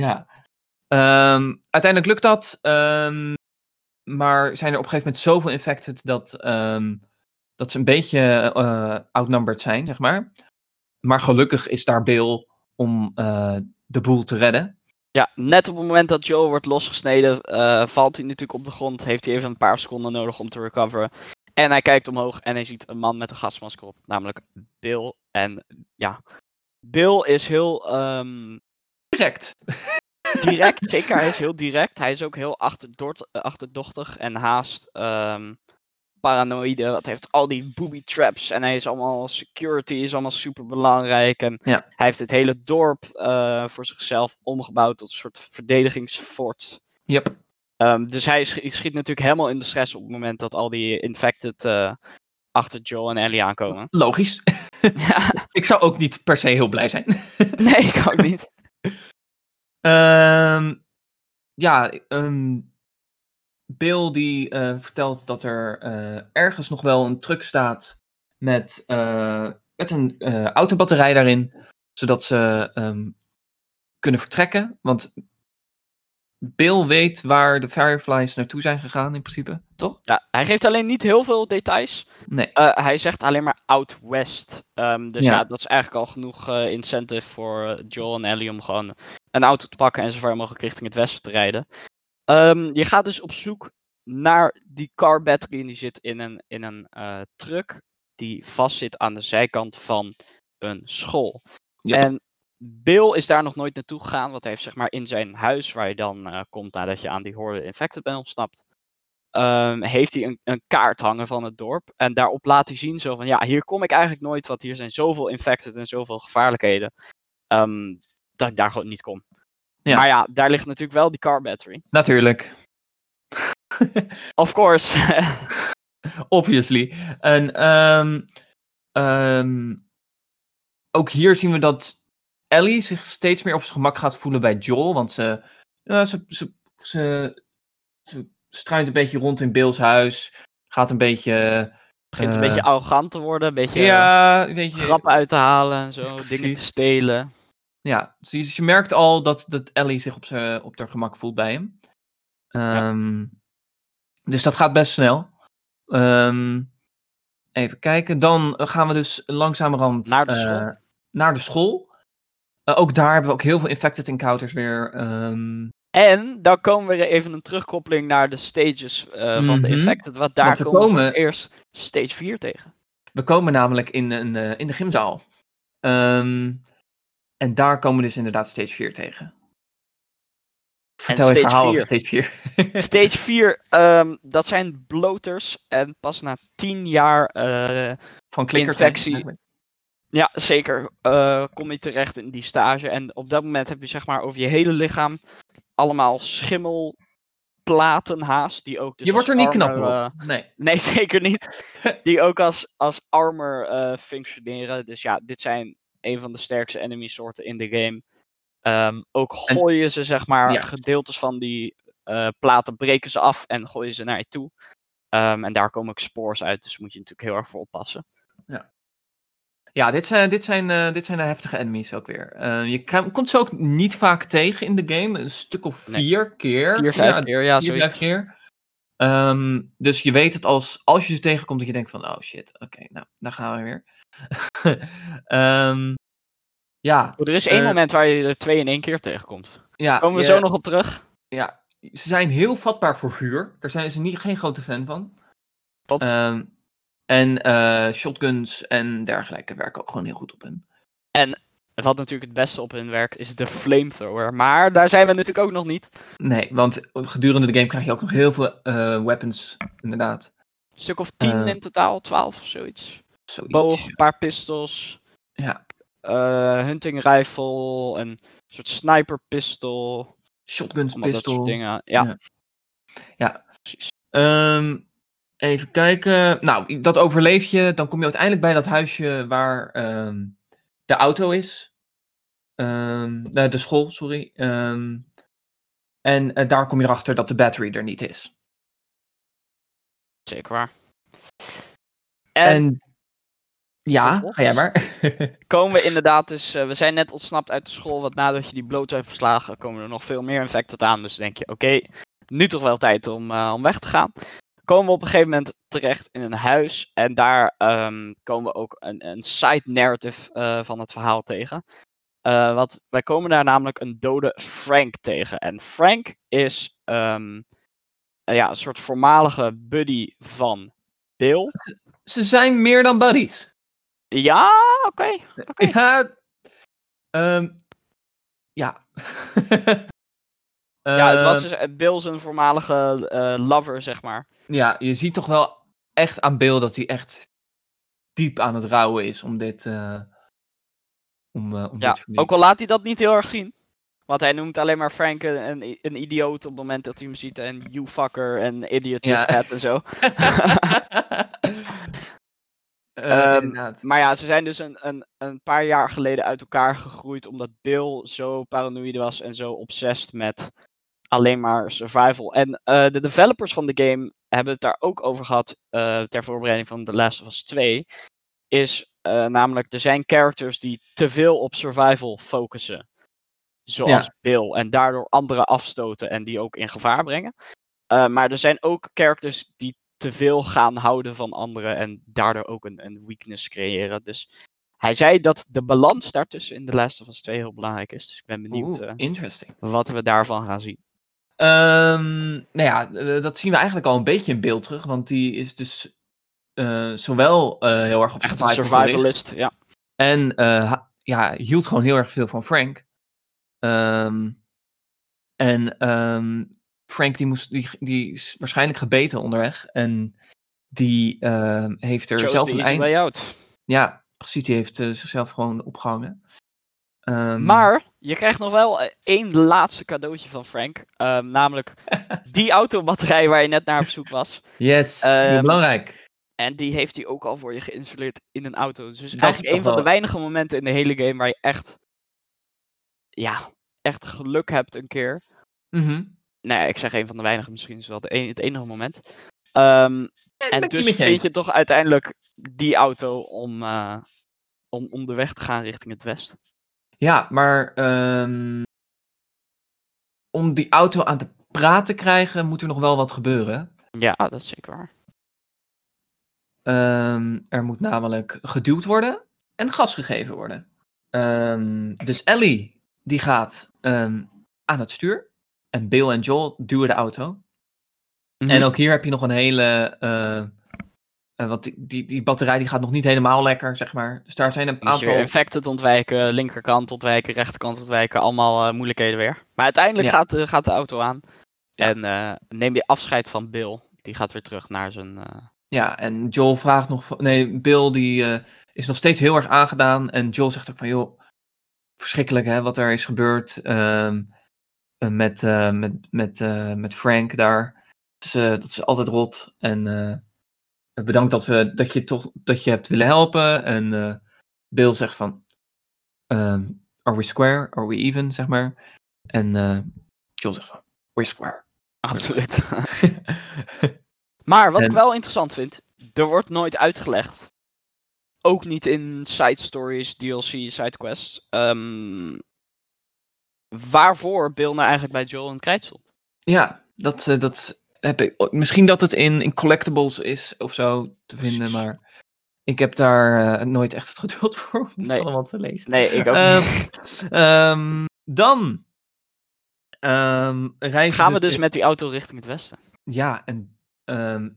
ja. Ehm, uiteindelijk lukt dat. ehm, maar zijn er op een gegeven moment zoveel infected dat, ehm, dat ze een beetje eh, outnumbered zijn, zeg maar. Maar gelukkig is daar Bill om eh, de boel te redden. Ja, net op het moment dat Joe wordt losgesneden, valt hij natuurlijk op de grond. Heeft hij even een paar seconden nodig om te recoveren. En hij kijkt omhoog en hij ziet een man met een gasmasker op. Namelijk Bill. En ja, Bill is heel ehm, Direct. direct. zeker, hij is heel direct. Hij is ook heel eh, achterdochtig en haast ehm, paranoïde. Dat heeft al die booby traps. En hij is allemaal security, is allemaal super belangrijk. En Ja. hij heeft het hele dorp eh, voor zichzelf omgebouwd tot een soort verdedigingsfort. Yep. Ehm, dus hij sch- schiet natuurlijk helemaal in de stress op het moment dat al die infected eh, achter Joel en Ellie aankomen. Logisch. ja, Ik zou ook niet per se heel blij zijn. nee, ik ook niet. Ehm, ja, ehm, Bill die eh, vertelt dat er eh, ergens nog wel een truck staat met, eh, met een autobatterij daarin, zodat ze ehm, kunnen vertrekken. Want Bill weet waar de Fireflies naartoe zijn gegaan in principe, toch? Ja, hij geeft alleen niet heel veel details. Nee. Eh, hij zegt alleen maar Out West. Ehm, dus Ja. ja. dat is eigenlijk al genoeg eh, incentive voor eh, Joel en Ellie om gewoon een auto te pakken en zo ver mogelijk richting het westen te rijden. Ehm, je gaat dus op zoek naar die car battery en die zit in een, in een truck die vastzit aan de zijkant van een school. Yep. En Bill is daar nog nooit naartoe gegaan, want hij heeft zeg maar in zijn huis waar je dan eh, komt nadat je aan die horde infected bent ontsnapt ehm, heeft hij een, een kaart hangen van het dorp. En daarop laat hij zien zo van, ja, hier kom ik eigenlijk nooit, want hier zijn zoveel infected en zoveel gevaarlijkheden. ehm, dat ik daar gewoon niet kom. Ja. Maar ja, daar ligt natuurlijk wel die car battery. Natuurlijk. Of course. Obviously. En ehm, ook hier zien we dat Ellie zich steeds meer op zijn gemak gaat voelen bij Joel. Want ze, ja, ze, ze, ze, ze struint een beetje rond in Bill's huis. Gaat een beetje. Begint een Eh, beetje arrogant te worden, een beetje ja, grappen uit te halen en zo, dingen te stelen. Ja, dus je, merkt al dat, dat Ellie zich op, zijn op haar gemak voelt bij hem. Ehm, Dus dat gaat best snel. Ehm, even kijken. Dan gaan we dus langzamerhand Naar de eh, naar de school. Eh, ook daar hebben we ook heel veel infected encounters weer. ehm, En dan komen we even een terugkoppeling naar de stages eh, van de Mhm. infected. Want daar Want we komen we komen- eerst stage 4 tegen. we komen namelijk in, een, eh, in de gymzaal. Ehm, en daar komen we dus inderdaad stage 4 tegen. Vertel je verhaal over 4. stage 4. Stage 4, ehm, dat zijn bloters. En pas na 10 jaar, Van infectie. Ja zeker, eh, kom je terecht in die stage. En op dat moment heb je zeg maar over je hele lichaam allemaal schimmelplaten haast. Die ook dus Je wordt er niet knap armor, op. eh, nee. nee, zeker niet. Die ook als, als armor eh, functioneren. Dus ja, dit zijn een van de sterkste enemy soorten in de game. Ehm, ook En- gooien ze zeg maar Ja. gedeeltes van die platen breken ze af en gooien ze naar je toe. Ehm, en daar komen ook spores uit, dus moet je natuurlijk heel erg voor oppassen. Ja, dit zijn, dit, zijn, eh, dit zijn de heftige enemies ook weer. Eh, je komt ze ook niet vaak tegen in de game. Een stuk of Nee. vier keer. Vier, vijf Ja, keer, ja, vier, zoiets. vijf keer. Ehm, dus je weet het als, als je ze tegenkomt dat je denkt van, oh shit, oké, nou, daar gaan we weer. Ehm, Ja, Oh, er is één Eh, moment waar je er twee in één keer tegenkomt. ja, Komen we je- zo nog op terug? ja, ze zijn heel vatbaar voor vuur. Daar zijn ze niet, geen grote fan van. Klopt. Ehm, en eh, shotguns en dergelijke werken ook gewoon heel goed op hen. Wat natuurlijk het beste op hun werkt, is de flamethrower. Maar daar zijn we natuurlijk ook nog niet. Nee, want gedurende de game krijg je ook nog heel veel eh, weapons, inderdaad. Een stuk of tien Eh, in totaal, twaalf of zoiets. Zoiets. Boog, een paar pistols. Ja. hunting rifle, een soort sniper pistol. Shotguns, Allemaal dat pistol. soort dingen. Ja, Ja. Ja. precies. Ehm, even kijken. Nou, dat overleef je. Dan kom je uiteindelijk bij dat huisje waar ehm, de auto is. Ehm, eh, de school, sorry. Ehm, en eh, daar kom je erachter dat de battery er niet is. Zeker waar. En, En, ja, ga jij maar. komen we inderdaad dus, eh, we zijn net ontsnapt uit de school, want nadat je die bloot hebt verslagen, komen er nog veel meer infected aan. Dus denk je, oké, nu toch wel tijd om, eh, om weg te gaan. Komen we op een gegeven moment terecht in een huis en daar ehm, komen we ook een, een side narrative eh, van het verhaal tegen. Wat, wij komen daar namelijk een dode Frank tegen. En Frank is ehm, eh, ja, een soort voormalige buddy van Bill. Ze zijn meer dan buddies. Ja, oké. Ja. ehm, ja. Ja, het was Ehm, dus eh, Bill zijn voormalige eh, lover, zeg maar. ja, je ziet toch wel echt aan beeld dat hij echt diep aan het rouwen is om dit. eh, om, om Ja, dit ook al laat hij dat niet heel erg zien. Want hij noemt alleen maar Frank een, een, idioot op het moment dat hij hem ziet. En you fucker en idiot is en zo. Eh, Ehm. Maar ja, ze zijn dus een, een, een paar jaar geleden uit elkaar gegroeid. Omdat Bill zo paranoïde was en zo obsessed met alleen maar survival. En eh, de developers van de game hebben het daar ook over gehad. eh, ter voorbereiding van The Last of Us 2. Is eh, namelijk, er zijn characters die te veel op survival focussen. Zoals Bill. En daardoor anderen afstoten en die ook in gevaar brengen. Maar er zijn ook characters die te veel gaan houden van anderen en daardoor ook een, een weakness creëren. Dus hij zei dat de balans daartussen in The Last of Us 2 heel belangrijk is. Dus ik ben benieuwd Oeh, wat we daarvan gaan zien. Ehm, nou ja, eh, dat zien we eigenlijk al een beetje in beeld terug. Want die is dus eh, zowel eh, heel erg op Echt survival gericht, survivalist, ja. En ja, hield gewoon heel erg veel van Frank. Ehm, en ehm, Frank die, moest, die, die is waarschijnlijk gebeten onderweg. En die heeft er Chose zelf een eind... Ja, precies. Die heeft zichzelf gewoon opgehangen. Ehm, Maar je krijgt nog wel eh, één laatste cadeautje van Frank. ehm, namelijk die autobatterij waar je net naar op zoek was. Yes, heel ehm, belangrijk. En die heeft hij ook al voor je geïnstalleerd in een auto. Dus het is Dat is eigenlijk een van de weinige momenten in de hele game waar je echt, ja, echt geluk hebt een keer. Mhm. Nee, ik zeg een van de weinige, misschien is het wel de een- het enige moment. Ehm, en dus vind je toch uiteindelijk die auto om, eh, om, om de weg te gaan richting het westen. Ja, maar ehm, om die auto aan te praten te krijgen, moet er nog wel wat gebeuren. Ja, dat is zeker waar. Ehm, er moet namelijk geduwd worden en gas gegeven worden. Ehm, dus Ellie, die gaat ehm, aan het stuur. En Bill en Joel duwen de auto. Mhm. En ook hier heb je nog een hele... eh, eh, want die, die, die batterij die gaat nog niet helemaal lekker, zeg maar. Dus daar zijn een Moet aantal... infected ontwijken, linkerkant ontwijken, rechterkant ontwijken, allemaal eh, moeilijkheden weer. Maar uiteindelijk Ja. gaat, de, gaat de auto aan. Ja. En eh, neem je afscheid van Bill. Die gaat weer terug naar zijn. eh, Ja, en Joel vraagt nog... van- Nee, Bill die eh, is nog steeds heel erg aangedaan. En Joel zegt ook van, joh, verschrikkelijk hè, wat er is gebeurd ehm, eh, met, eh, met, met, eh, met Frank daar. Dat is, eh, dat is altijd rot. En eh, bedankt dat, we, dat, je toch, dat je hebt willen helpen. En eh, Bill zegt van, ehm, are we square? Are we even, zeg maar. En eh, Joel zegt van, we're square. absoluut. maar wat ik En- wel interessant vind, er wordt nooit uitgelegd. Ook niet in side stories, DLC, sidequests. ehm waarvoor Bill nou eigenlijk bij Joel het krijt stond. Ja, dat, eh, dat heb ik. Misschien dat het in, in collectibles is of zo te vinden, maar Ik heb daar eh, nooit echt het geduld voor om Nee. allemaal te lezen. Nee, ik ook Ehm, niet. Ehm, dan ehm, reizen Gaan we dus met die auto richting het westen. Ja, en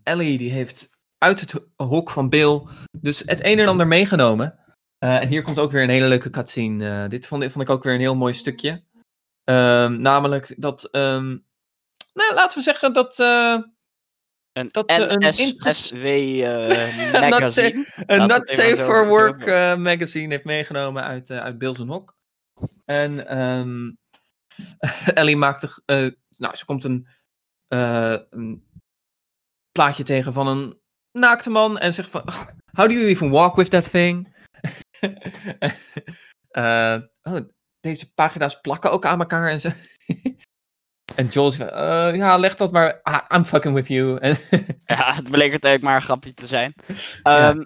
Ellie die heeft uit het hok van Bill dus het een en ander meegenomen. Eh, en hier komt ook weer een hele leuke cutscene. Eh, dit vond, vond ik ook weer een heel mooi stukje. Namelijk dat, nou laten we zeggen dat eh, Een Dat ze een NSSW eh, magazine. een Not Safe for Work eh, magazine heeft meegenomen uit, uit Bills Hok. En ehm, Ellie maakt er, nou, ze komt een, een plaatje tegen van een naakte man en zegt van, how do you even walk with that thing? Oh, deze pagina's plakken ook aan elkaar en zo. En Joel zegt, eh, ja, leg dat maar, ah, I'm fucking with you. Ja, het bleek uiteindelijk maar een grapje te zijn. Ehm,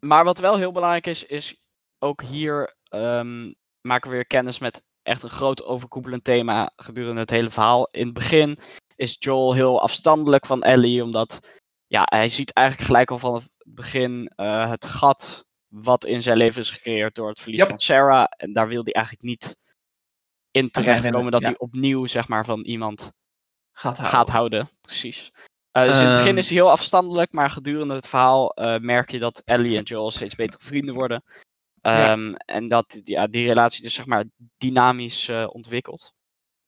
Maar wat wel heel belangrijk is, is ook hier ehm, maken we weer kennis met echt een groot overkoepelend thema gedurende het hele verhaal. In het begin is Joel heel afstandelijk van Ellie, omdat ja, hij ziet eigenlijk gelijk al van het begin eh, het gat wat in zijn leven is gecreëerd door het verlies Yep. van Sarah. En daar wil hij eigenlijk niet in terechtkomen dat ja. hij opnieuw zeg maar van iemand gaat houden. gaat houden. Precies. Eh, dus in het begin Ehm. is hij heel afstandelijk, maar gedurende het verhaal eh, merk je dat Ellie en Joel steeds betere vrienden worden. Ja. Ehm, En dat ja, die relatie dus zeg maar dynamisch eh, ontwikkelt.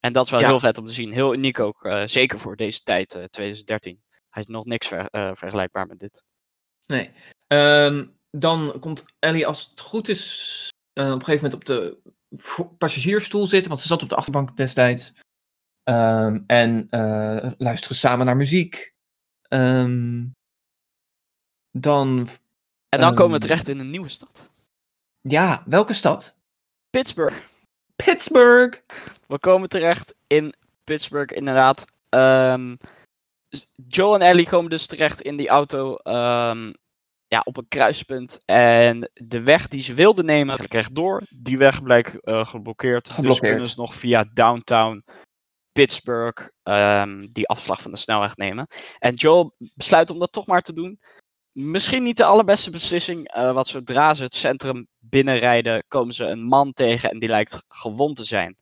En dat is wel Ja. heel vet om te zien. Heel uniek ook, zeker voor deze tijd, eh, 2013. Hij is nog niks ver- vergelijkbaar met dit. Nee. Ehm, dan komt Ellie, als het goed is, op een gegeven moment op de passagiersstoel zitten, want ze zat op de achterbank destijds. Ehm, en eh, luisteren samen naar muziek. Ehm, dan, En dan komen we Ehm. terecht in een nieuwe stad. ja, welke stad? Pittsburgh. Pittsburgh! We komen terecht in Pittsburgh, inderdaad. Joe en Ellie komen dus terecht in die auto ehm, ja, op een kruispunt. En de weg die ze wilden nemen, rechtdoor, die weg blijkt eh, geblokkeerd. Dus Geblokkeerd. kunnen ze nog via downtown Pittsburgh ehm, die afslag van de snelweg nemen. En Joel besluit om dat toch maar te doen. Misschien niet de allerbeste beslissing, eh want zodra ze het centrum binnenrijden, komen ze een man tegen en die lijkt gewond te zijn.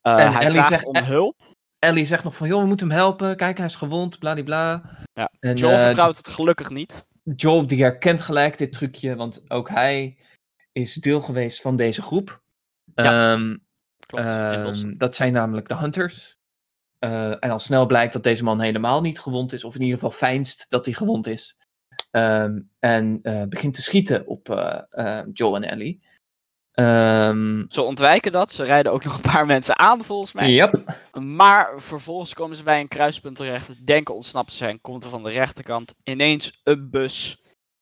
Eh, En hij Ellie vraagt zegt- om eh, hulp. Ellie zegt nog van, joh, we moeten hem helpen. Kijk, hij is gewond, bladibla. Ja, En, Joel vertrouwt het gelukkig niet. Joel die herkent gelijk dit trucje, want ook hij is deel geweest van deze groep. Ja, Ehm, Klopt, Ehm, dat zijn namelijk de Hunters. Eh, en al snel blijkt dat deze man helemaal niet gewond is, of in ieder geval fijnst dat hij gewond is. Ehm, en eh, begint te schieten op eh, Joel en Ellie. Ehm Ze ontwijken dat. Ze rijden ook nog een paar mensen aan, volgens mij. yep. Maar vervolgens komen ze bij een kruispunt terecht. Denken ontsnapt te zijn. Komt er van de rechterkant ineens een bus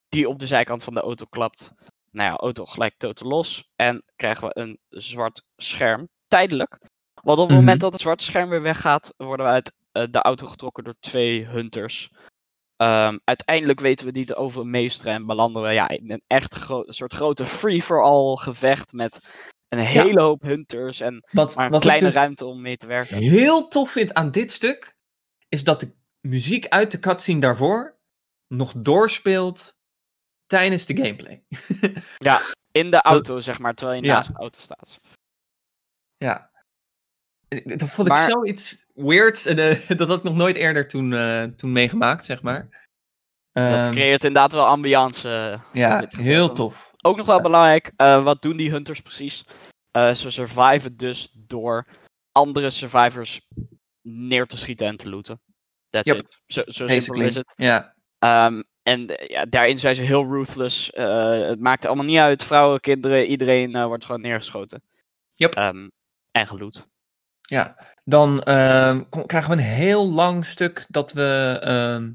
die op de zijkant van de auto klapt. Nou ja, auto gelijk totaal los. En krijgen we een zwart scherm. Tijdelijk. Want op het Mhm. moment dat het zwarte scherm weer weggaat, worden we uit eh, de auto getrokken door twee hunters. Ehm, uiteindelijk weten we die te overmeesteren en belanden we ja, in een echt een soort grote free-for-all gevecht met een hele hoop hunters en Wat, maar een wat kleine dus ruimte om mee te werken. heel tof vind aan dit stuk, is dat de muziek uit de cutscene daarvoor nog doorspeelt tijdens de gameplay. In de auto, zeg maar, terwijl je Ja. naast de auto staat. Ja. Eh, Dat vond ik zoiets weird. eh, dat had ik nog nooit eerder toen, eh, toen meegemaakt, zeg maar. Dat Ehm, creëert inderdaad wel ambiance. ja, heel tof. Ook nog wel belangrijk, eh, wat doen die hunters precies? Eh, ze surviven dus door andere survivors neer te schieten en te looten. That's Yep. it. Zo, zo simpel is het. Ja, Ehm, en ja, daarin zijn ze heel ruthless. Eh, het maakt allemaal niet uit. Vrouwen, kinderen, iedereen eh, wordt gewoon neergeschoten. Yep. Ehm, en geloot. Ja. Dan ehm, kom- krijgen we een heel lang stuk dat we ehm,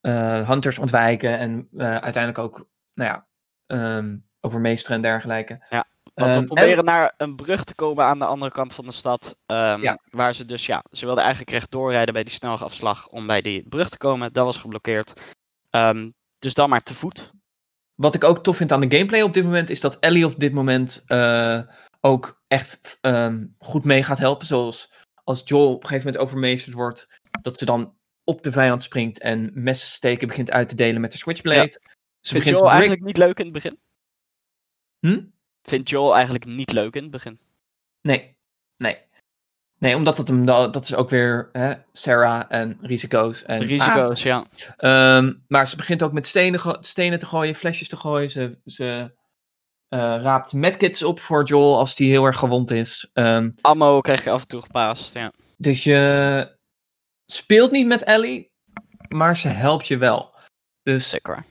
eh, hunters ontwijken en eh, uiteindelijk ook, nou ja, ehm, overmeesteren en dergelijke. Ja, Want we proberen naar een brug te komen aan de andere kant van de stad. Ja. Waar ze dus, ja, ze wilden eigenlijk rechtdoor rijden bij die snelafslag om bij die brug te komen. Dat was geblokkeerd. Dus dan maar te voet. Wat ik ook tof vind aan de gameplay op dit moment, is dat Ellie op dit moment eh, ook echt ehm, goed mee gaat helpen. Zoals als Joel op een gegeven moment overmeesterd wordt, dat ze dan op de vijand springt en messen steken begint uit te delen met de Switchblade. Ze Vind begint Joel eigenlijk niet leuk in het begin? Hm? Vind Joel eigenlijk niet leuk in het begin? Nee, nee. Nee, omdat het hem, da- dat is ook weer hè, Sarah en risico's. En, Risico's, ja. Ah, ehm, maar ze begint ook met stenen, stenen te gooien, flesjes te gooien. Ze, ze raapt medkits op voor Joel als die heel erg gewond is. Ehm, Ammo krijg je af en toe gepast, ja. dus je speelt niet met Ellie, maar ze helpt je wel. Dus Zeker.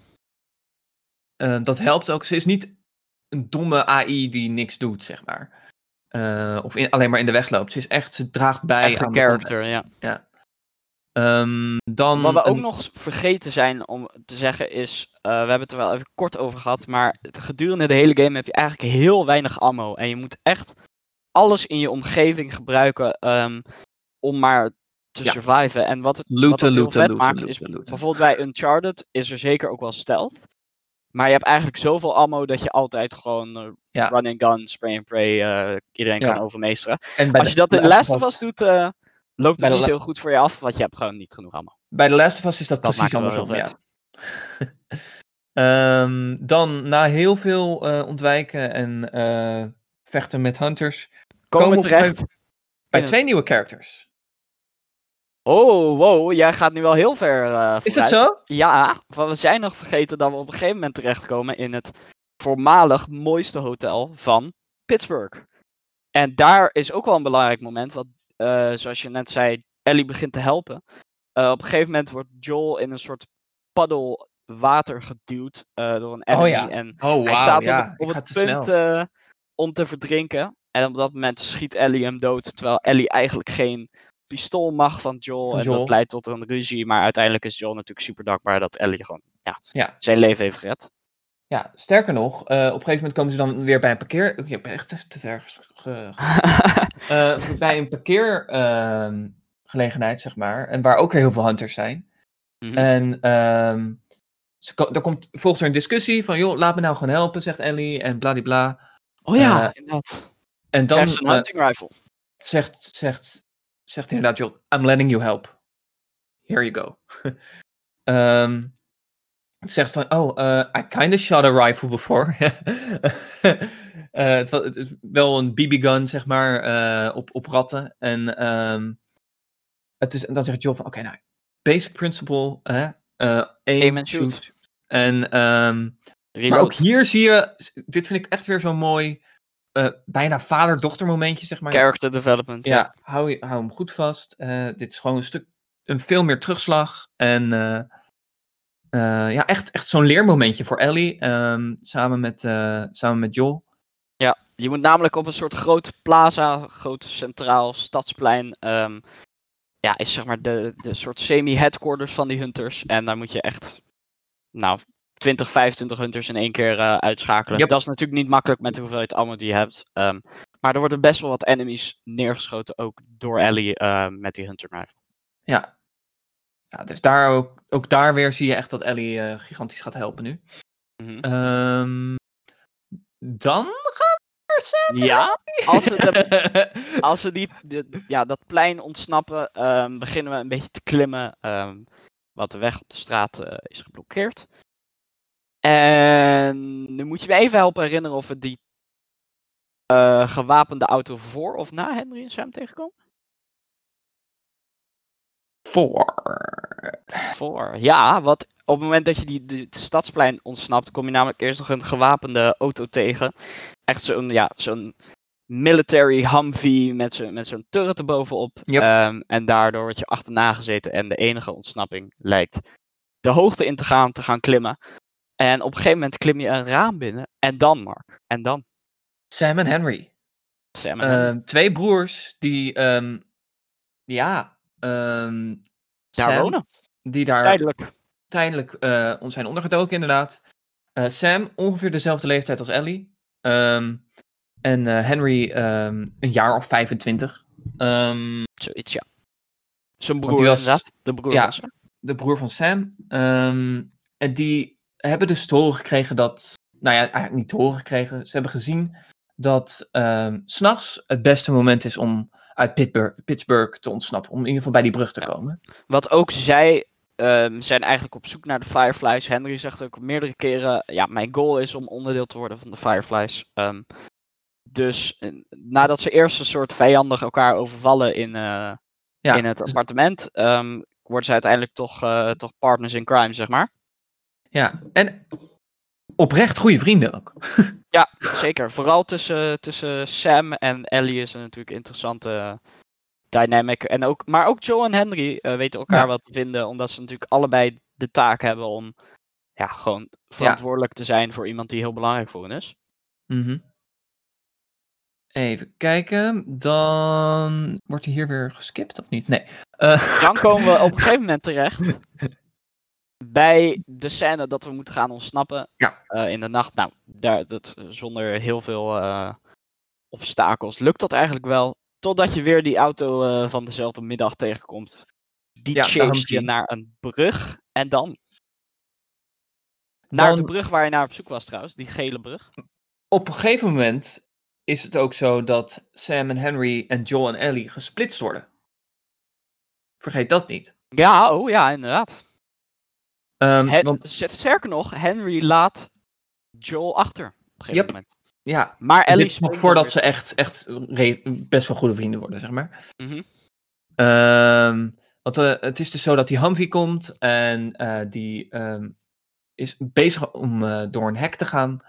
eh, dat helpt ook. Ze is niet een domme AI die niks doet, zeg maar. Eh, of in- alleen maar in de weg loopt. Ze is echt, ze draagt bij Echt aan een de character, combat. ja. Ehm, dan Wat we ook een- nog vergeten zijn om te zeggen is, eh, we hebben het er wel even kort over gehad, maar gedurende de hele game heb je eigenlijk heel weinig ammo. En je moet echt alles in je omgeving gebruiken ehm, om maar te Ja. surviven. En wat het, wat Looten, het heel looten, vet looten, maakt is, bijvoorbeeld bij Uncharted is er zeker ook wel stealth. Maar je hebt eigenlijk zoveel ammo dat je altijd gewoon eh, Ja. run and gun, spray and pray, eh, iedereen Ja. kan overmeesteren. En Als je dat in de Last of Us doet, loopt het niet heel goed voor je af, want je hebt gewoon niet genoeg ammo. Bij de Last of Us is dat, Dat precies andersom. Ja. Ehm, dan, na heel veel eh, ontwijken en eh, vechten met hunters, Komen Komen we terecht. bij twee nieuwe characters. Oh, wow, jij gaat nu wel heel ver. eh Is het vooruit. zo? Ja, want we zijn nog vergeten dat we op een gegeven moment terechtkomen in het voormalig mooiste hotel van Pittsburgh. En daar is ook wel een belangrijk moment, want zoals je net zei, Ellie begint te helpen. Eh, op een gegeven moment wordt Joel in een soort paddel water geduwd eh, door een enemy. Oh ja. En Oh, hij staat ja, op, het- op punt eh, om te verdrinken. En op dat moment schiet Ellie hem dood. Terwijl Ellie eigenlijk geen pistool mag van Joel. Van en Joel. dat leidt tot een ruzie. Maar uiteindelijk is Joel natuurlijk super dankbaar dat Ellie gewoon ja, Ja. zijn leven heeft gered. Ja, sterker nog, eh, op een gegeven moment komen ze dan weer bij een parkeer... Ik heb echt te- ver ge- Eh, bij een parkeergelegenheid, zeg maar. En waar ook weer heel veel hunters zijn. Mhm. En ehm ze, er komt, volgt er een discussie van, joh, laat me nou gewoon helpen, zegt Ellie, en bladibla. oh ja, eh, inderdaad. En dan een hunting rifle. zegt, zegt, zegt inderdaad, joh, I'm letting you help. Here you go. Ehm, zegt van, oh, eh, I kinda shot a rifle before. Eh, het, wa- het is wel een BB-gun, zeg maar, eh, op, op ratten. En ehm, het is, en dan zegt Joel van, oké, nou, basic principle, hè, eh, aim, and shoot. shoot. En, ehm, maar ook hier zie je, dit vind ik echt weer zo'n mooi, bijna vader-dochter momentje, zeg maar. Character development. Ja. Ja, hou, hou hem goed vast. Dit is gewoon een stuk, een veel meer terugslag. En eh, ja, echt, echt zo'n leermomentje voor Ellie. ehm, samen, met, eh, samen met Joel. Ja, je moet namelijk op een soort grote plaza, groot centraal stadsplein. ehm, ja, is zeg maar de, de soort semi-headquarters van die hunters. En daar moet je echt, nou, 20, 25 hunters in één keer eh, uitschakelen. Yep. Dat is natuurlijk niet makkelijk met de hoeveelheid ammo die je hebt. ehm, maar er worden best wel wat enemies neergeschoten, ook door Ellie met die hunter rifle. Ja. Ja dus daar ook, ook daar weer zie je echt dat Ellie eh, gigantisch gaat helpen nu. Mhm. Ehm, dan gaan we naar Sam. Ja, als we, de, als we die, de- ja, dat plein ontsnappen, ehm, beginnen we een beetje te klimmen. ehm, want de weg op de straat eh, is geblokkeerd. En nu moet je me even helpen herinneren of we die eh, gewapende auto voor of na Henry en Sam tegenkomen. Voor. Voor. Ja, want op het moment dat je die, die het stadsplein ontsnapt, kom je namelijk eerst nog een gewapende auto tegen. Echt zo'n ja, zo'n military Humvee met zo'n met zo'n turret erbovenop. Yep. Ehm, en daardoor word je achterna gezeten en de enige ontsnapping lijkt de hoogte in te gaan, te gaan klimmen. En op een gegeven moment klim je een raam binnen. En dan, Mark. En dan, Sam en Henry. Sam en Henry. Ehm, twee broers die, ehm, ja, ehm, daar Sam, wonen. Die daar Tijdelijk. tijdelijk on- zijn ondergedoken, inderdaad. Eh, Sam, ongeveer dezelfde leeftijd als Ellie. Ehm, en eh, Henry, ehm, een jaar of 25. Ehm, Zoiets, ja. Zijn broer, was- inderdaad. De broer ja. van Sam. de broer van Sam. En die hebben dus te horen gekregen dat. Nou ja, eigenlijk niet te horen gekregen. Ze hebben gezien dat s s'nachts het beste moment is om uit Pittsburgh, Pittsburgh te ontsnappen. Om in ieder geval bij die brug te komen. Wat ook zij, ehm, zijn eigenlijk op zoek naar de Fireflies. Henry zegt ook meerdere keren: ja, mijn goal is om onderdeel te worden van de Fireflies. Ehm, dus eh, nadat ze eerst een soort vijandig elkaar overvallen in, eh, Ja, in het appartement, ehm, worden ze uiteindelijk toch, eh, toch partners in crime, zeg maar. ja. En oprecht goede vrienden ook. Ja, zeker. Vooral tussen, tussen Sam en Ellie is er natuurlijk interessante dynamic. En ook, maar ook Joe en Henry eh, weten elkaar Ja. wel te vinden, omdat ze natuurlijk allebei de taak hebben om ja, gewoon verantwoordelijk te zijn voor iemand die heel belangrijk voor hen is. Mhm. Even kijken. Dan wordt hij hier weer geskipt of niet? Nee. Eh, Dan komen we op een gegeven moment terecht bij de scène dat we moeten gaan ontsnappen Ja. eh, in de nacht. Nou, daar, dat, zonder heel veel obstakels lukt dat eigenlijk wel. Totdat je weer die auto eh, van dezelfde middag tegenkomt. Die Ja, je naar een brug en dan. Naar de brug waar je naar op zoek was trouwens, die gele brug. op een gegeven moment is het ook zo dat Sam en Henry en Joel en Ellie gesplitst worden. Vergeet dat niet. Ja, oh ja, inderdaad. Het, want Sterker nog, Henry laat Joel achter. Op een gegeven Yep. moment. Ja, Maar Ellie dit nog voordat ze echt, echt best wel goede vrienden worden, zeg maar. Mhm. Ehm, want eh, het is dus zo dat die Humvee komt en eh, die ehm, is bezig om eh, door een hek te gaan.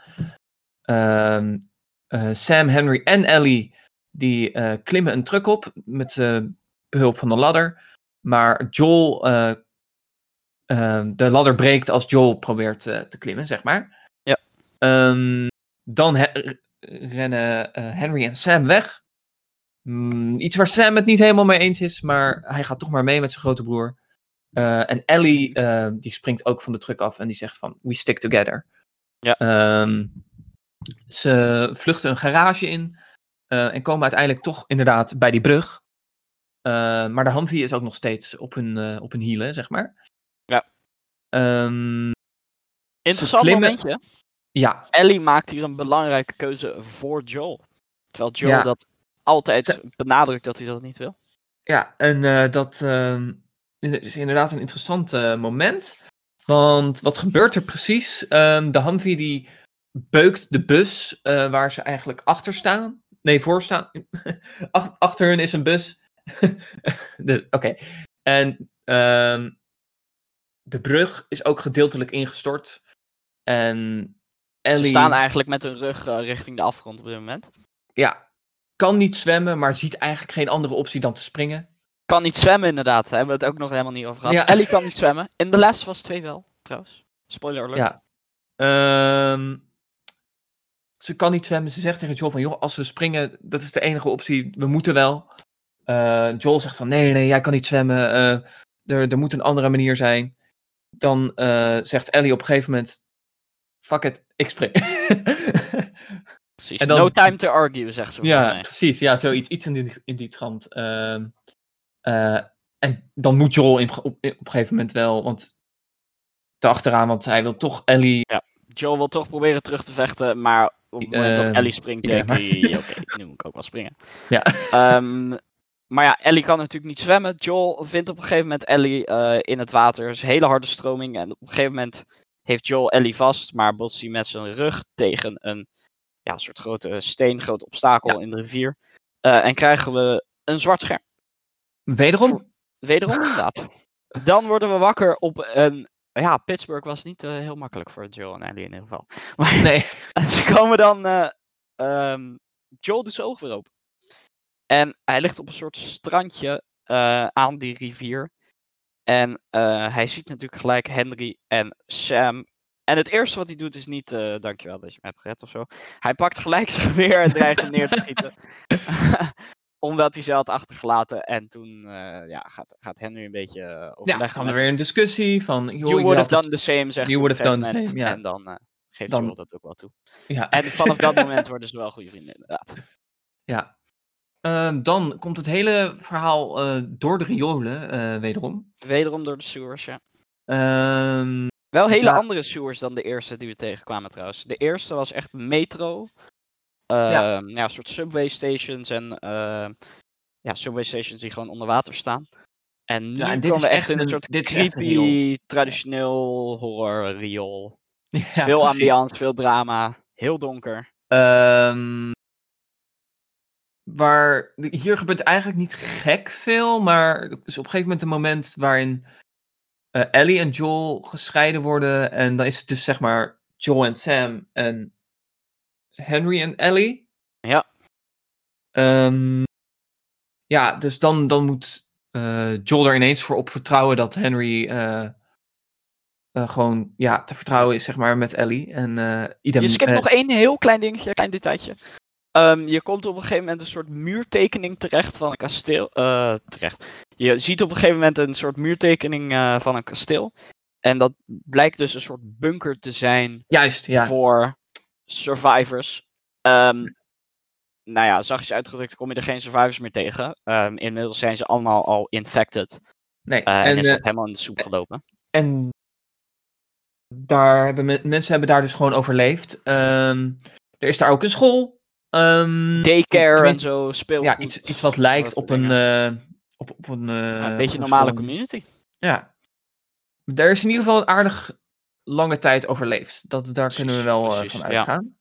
Ehm, eh, Sam, Henry en Ellie die eh, klimmen een truck op met eh, behulp van de ladder. Maar Joel, eh, ehm, de ladder breekt als Joel probeert eh, te klimmen, zeg maar. Ja. Dan he- rennen eh, Henry en Sam weg. Mm, iets waar Sam het niet helemaal mee eens is, maar hij gaat toch maar mee met zijn grote broer. Eh, en Ellie, eh, die springt ook van de truck af en die zegt van, we stick together. Ja. Ehm, ze vluchten een garage in en komen uiteindelijk toch inderdaad bij die brug. Maar de Humvee is ook nog steeds op hun, op hun hielen, zeg maar. Ja. Ehm, Interessant momentje. Ja, Ellie maakt hier een belangrijke keuze voor Joel. Terwijl Joel Ja. dat altijd benadrukt dat hij dat niet wil. Ja, en eh, dat ehm, is inderdaad een interessant eh, moment. Want wat gebeurt er precies? Ehm, de Humvee die beukt de bus eh, waar ze eigenlijk achter staan. Nee, voor staan. Ach- achter hun is een bus. De- Oké. En ehm, de brug is ook gedeeltelijk ingestort. En Ellie Ze staan eigenlijk met hun rug eh, richting de afgrond op dit moment. ja, kan niet zwemmen, maar ziet eigenlijk geen andere optie dan te springen. Kan niet zwemmen inderdaad, daar hebben we het ook nog helemaal niet over gehad. Ja. Ellie kan niet zwemmen. In de les was twee wel, trouwens. Spoiler alert. Ja. Ehm, ze kan niet zwemmen. Ze zegt tegen Joel van, joh, als we springen, dat is de enige optie. We moeten wel. Eh, Joel zegt van, nee, nee, jij kan niet zwemmen. eh, er, er moet een andere manier zijn. Dan zegt Ellie op een gegeven moment, fuck it, ik spring. Precies. En dan- No time to argue, zegt ze. ja, mij. precies. Ja, zoiets iets in die, in die trant. Ehm, eh, en dan moet Joel in, op, op een gegeven moment wel, want achteraan, want hij wil toch Ellie Joel wil toch proberen terug te vechten, maar op het moment dat Ehm, Ellie springt, ja, denkt hij, oké, nu moet ik ook wel springen. Ja. Ehm, maar ja, Ellie kan natuurlijk niet zwemmen. Joel vindt op een gegeven moment Ellie eh, in het water. Is een hele harde stroming. En op een gegeven moment heeft Joel Ellie vast, maar botst hij met zijn rug tegen een ja, soort grote steen, groot obstakel in de rivier. Eh, en krijgen we een zwart scherm. wederom Wederom inderdaad. Dan worden we wakker op een... Ja, Pittsburgh was niet eh, heel makkelijk voor Joel en Ellie in ieder geval. Maar Nee. en ze komen dan. eh ehm, Joel doet zijn oog weer open. En hij ligt op een soort strandje aan die rivier. En eh, hij ziet natuurlijk gelijk Henry en Sam. En het eerste wat hij doet is niet, eh, dankjewel dat je me hebt gered of zo. Hij pakt gelijk zijn geweer en dreigt hem neer te schieten. Omdat hij ze had achtergelaten. En toen eh, ja, gaat, gaat Henry een beetje Ja, overleggen. dan gaan er weer een discussie van. Joh, You would have done the same, zegt You would have done the same, ja. En dan geeft Dan- Joel dat ook wel toe. Ja, En vanaf dat moment worden ze wel goede vrienden, inderdaad. ja. Ehm, dan komt het hele verhaal eh, door de riolen, eh, wederom. Wederom door de sewers, ja. Ehm, Wel hele Ja. andere sewers dan de eerste die we tegenkwamen trouwens. De eerste was echt metro. Ja. Ehm, ja. een soort subway stations en ja, subway stations die gewoon onder water staan. En nu Ja, en dit komen is we echt in een een- soort dit een creepy, traditioneel horror riool. Ja, veel precies. ambiance, veel drama, heel donker. Ehm, waar, hier gebeurt eigenlijk niet gek veel, maar er is op een gegeven moment een moment waarin eh, Ellie en Joel gescheiden worden. En dan is het dus zeg maar Joel en Sam en Henry en Ellie. Ja. Ehm, ja, dus dan, dan moet eh, Joel er ineens voor op vertrouwen dat Henry eh, gewoon ja, te vertrouwen is, zeg maar, met Ellie. En eh idem, je skipt nog één heel klein dingetje, klein detailje. Ehm, je komt op een gegeven moment een soort muurtekening terecht van een kasteel. eh, terecht. Je ziet op een gegeven moment een soort muurtekening eh, van een kasteel. En dat blijkt dus een soort bunker te zijn Juist, ja. voor survivors. Ehm, nou ja, zachtjes uitgedrukt kom je er geen survivors meer tegen. Ehm, inmiddels zijn ze allemaal al infected. Nee, eh, en, en, is dat helemaal in de soep gelopen. En daar hebben men- mensen hebben daar dus gewoon overleefd. Er is daar ook een school. Ehm, Daycare en zo, speelgoed. ja, iets, iets wat lijkt op een, eh, op, op een, eh, Ja, een beetje een normale school. community. Ja. Er is in ieder geval een aardig lange tijd overleefd. Dat, daar Precies, kunnen we wel eh, precies, van ja. uitgaan.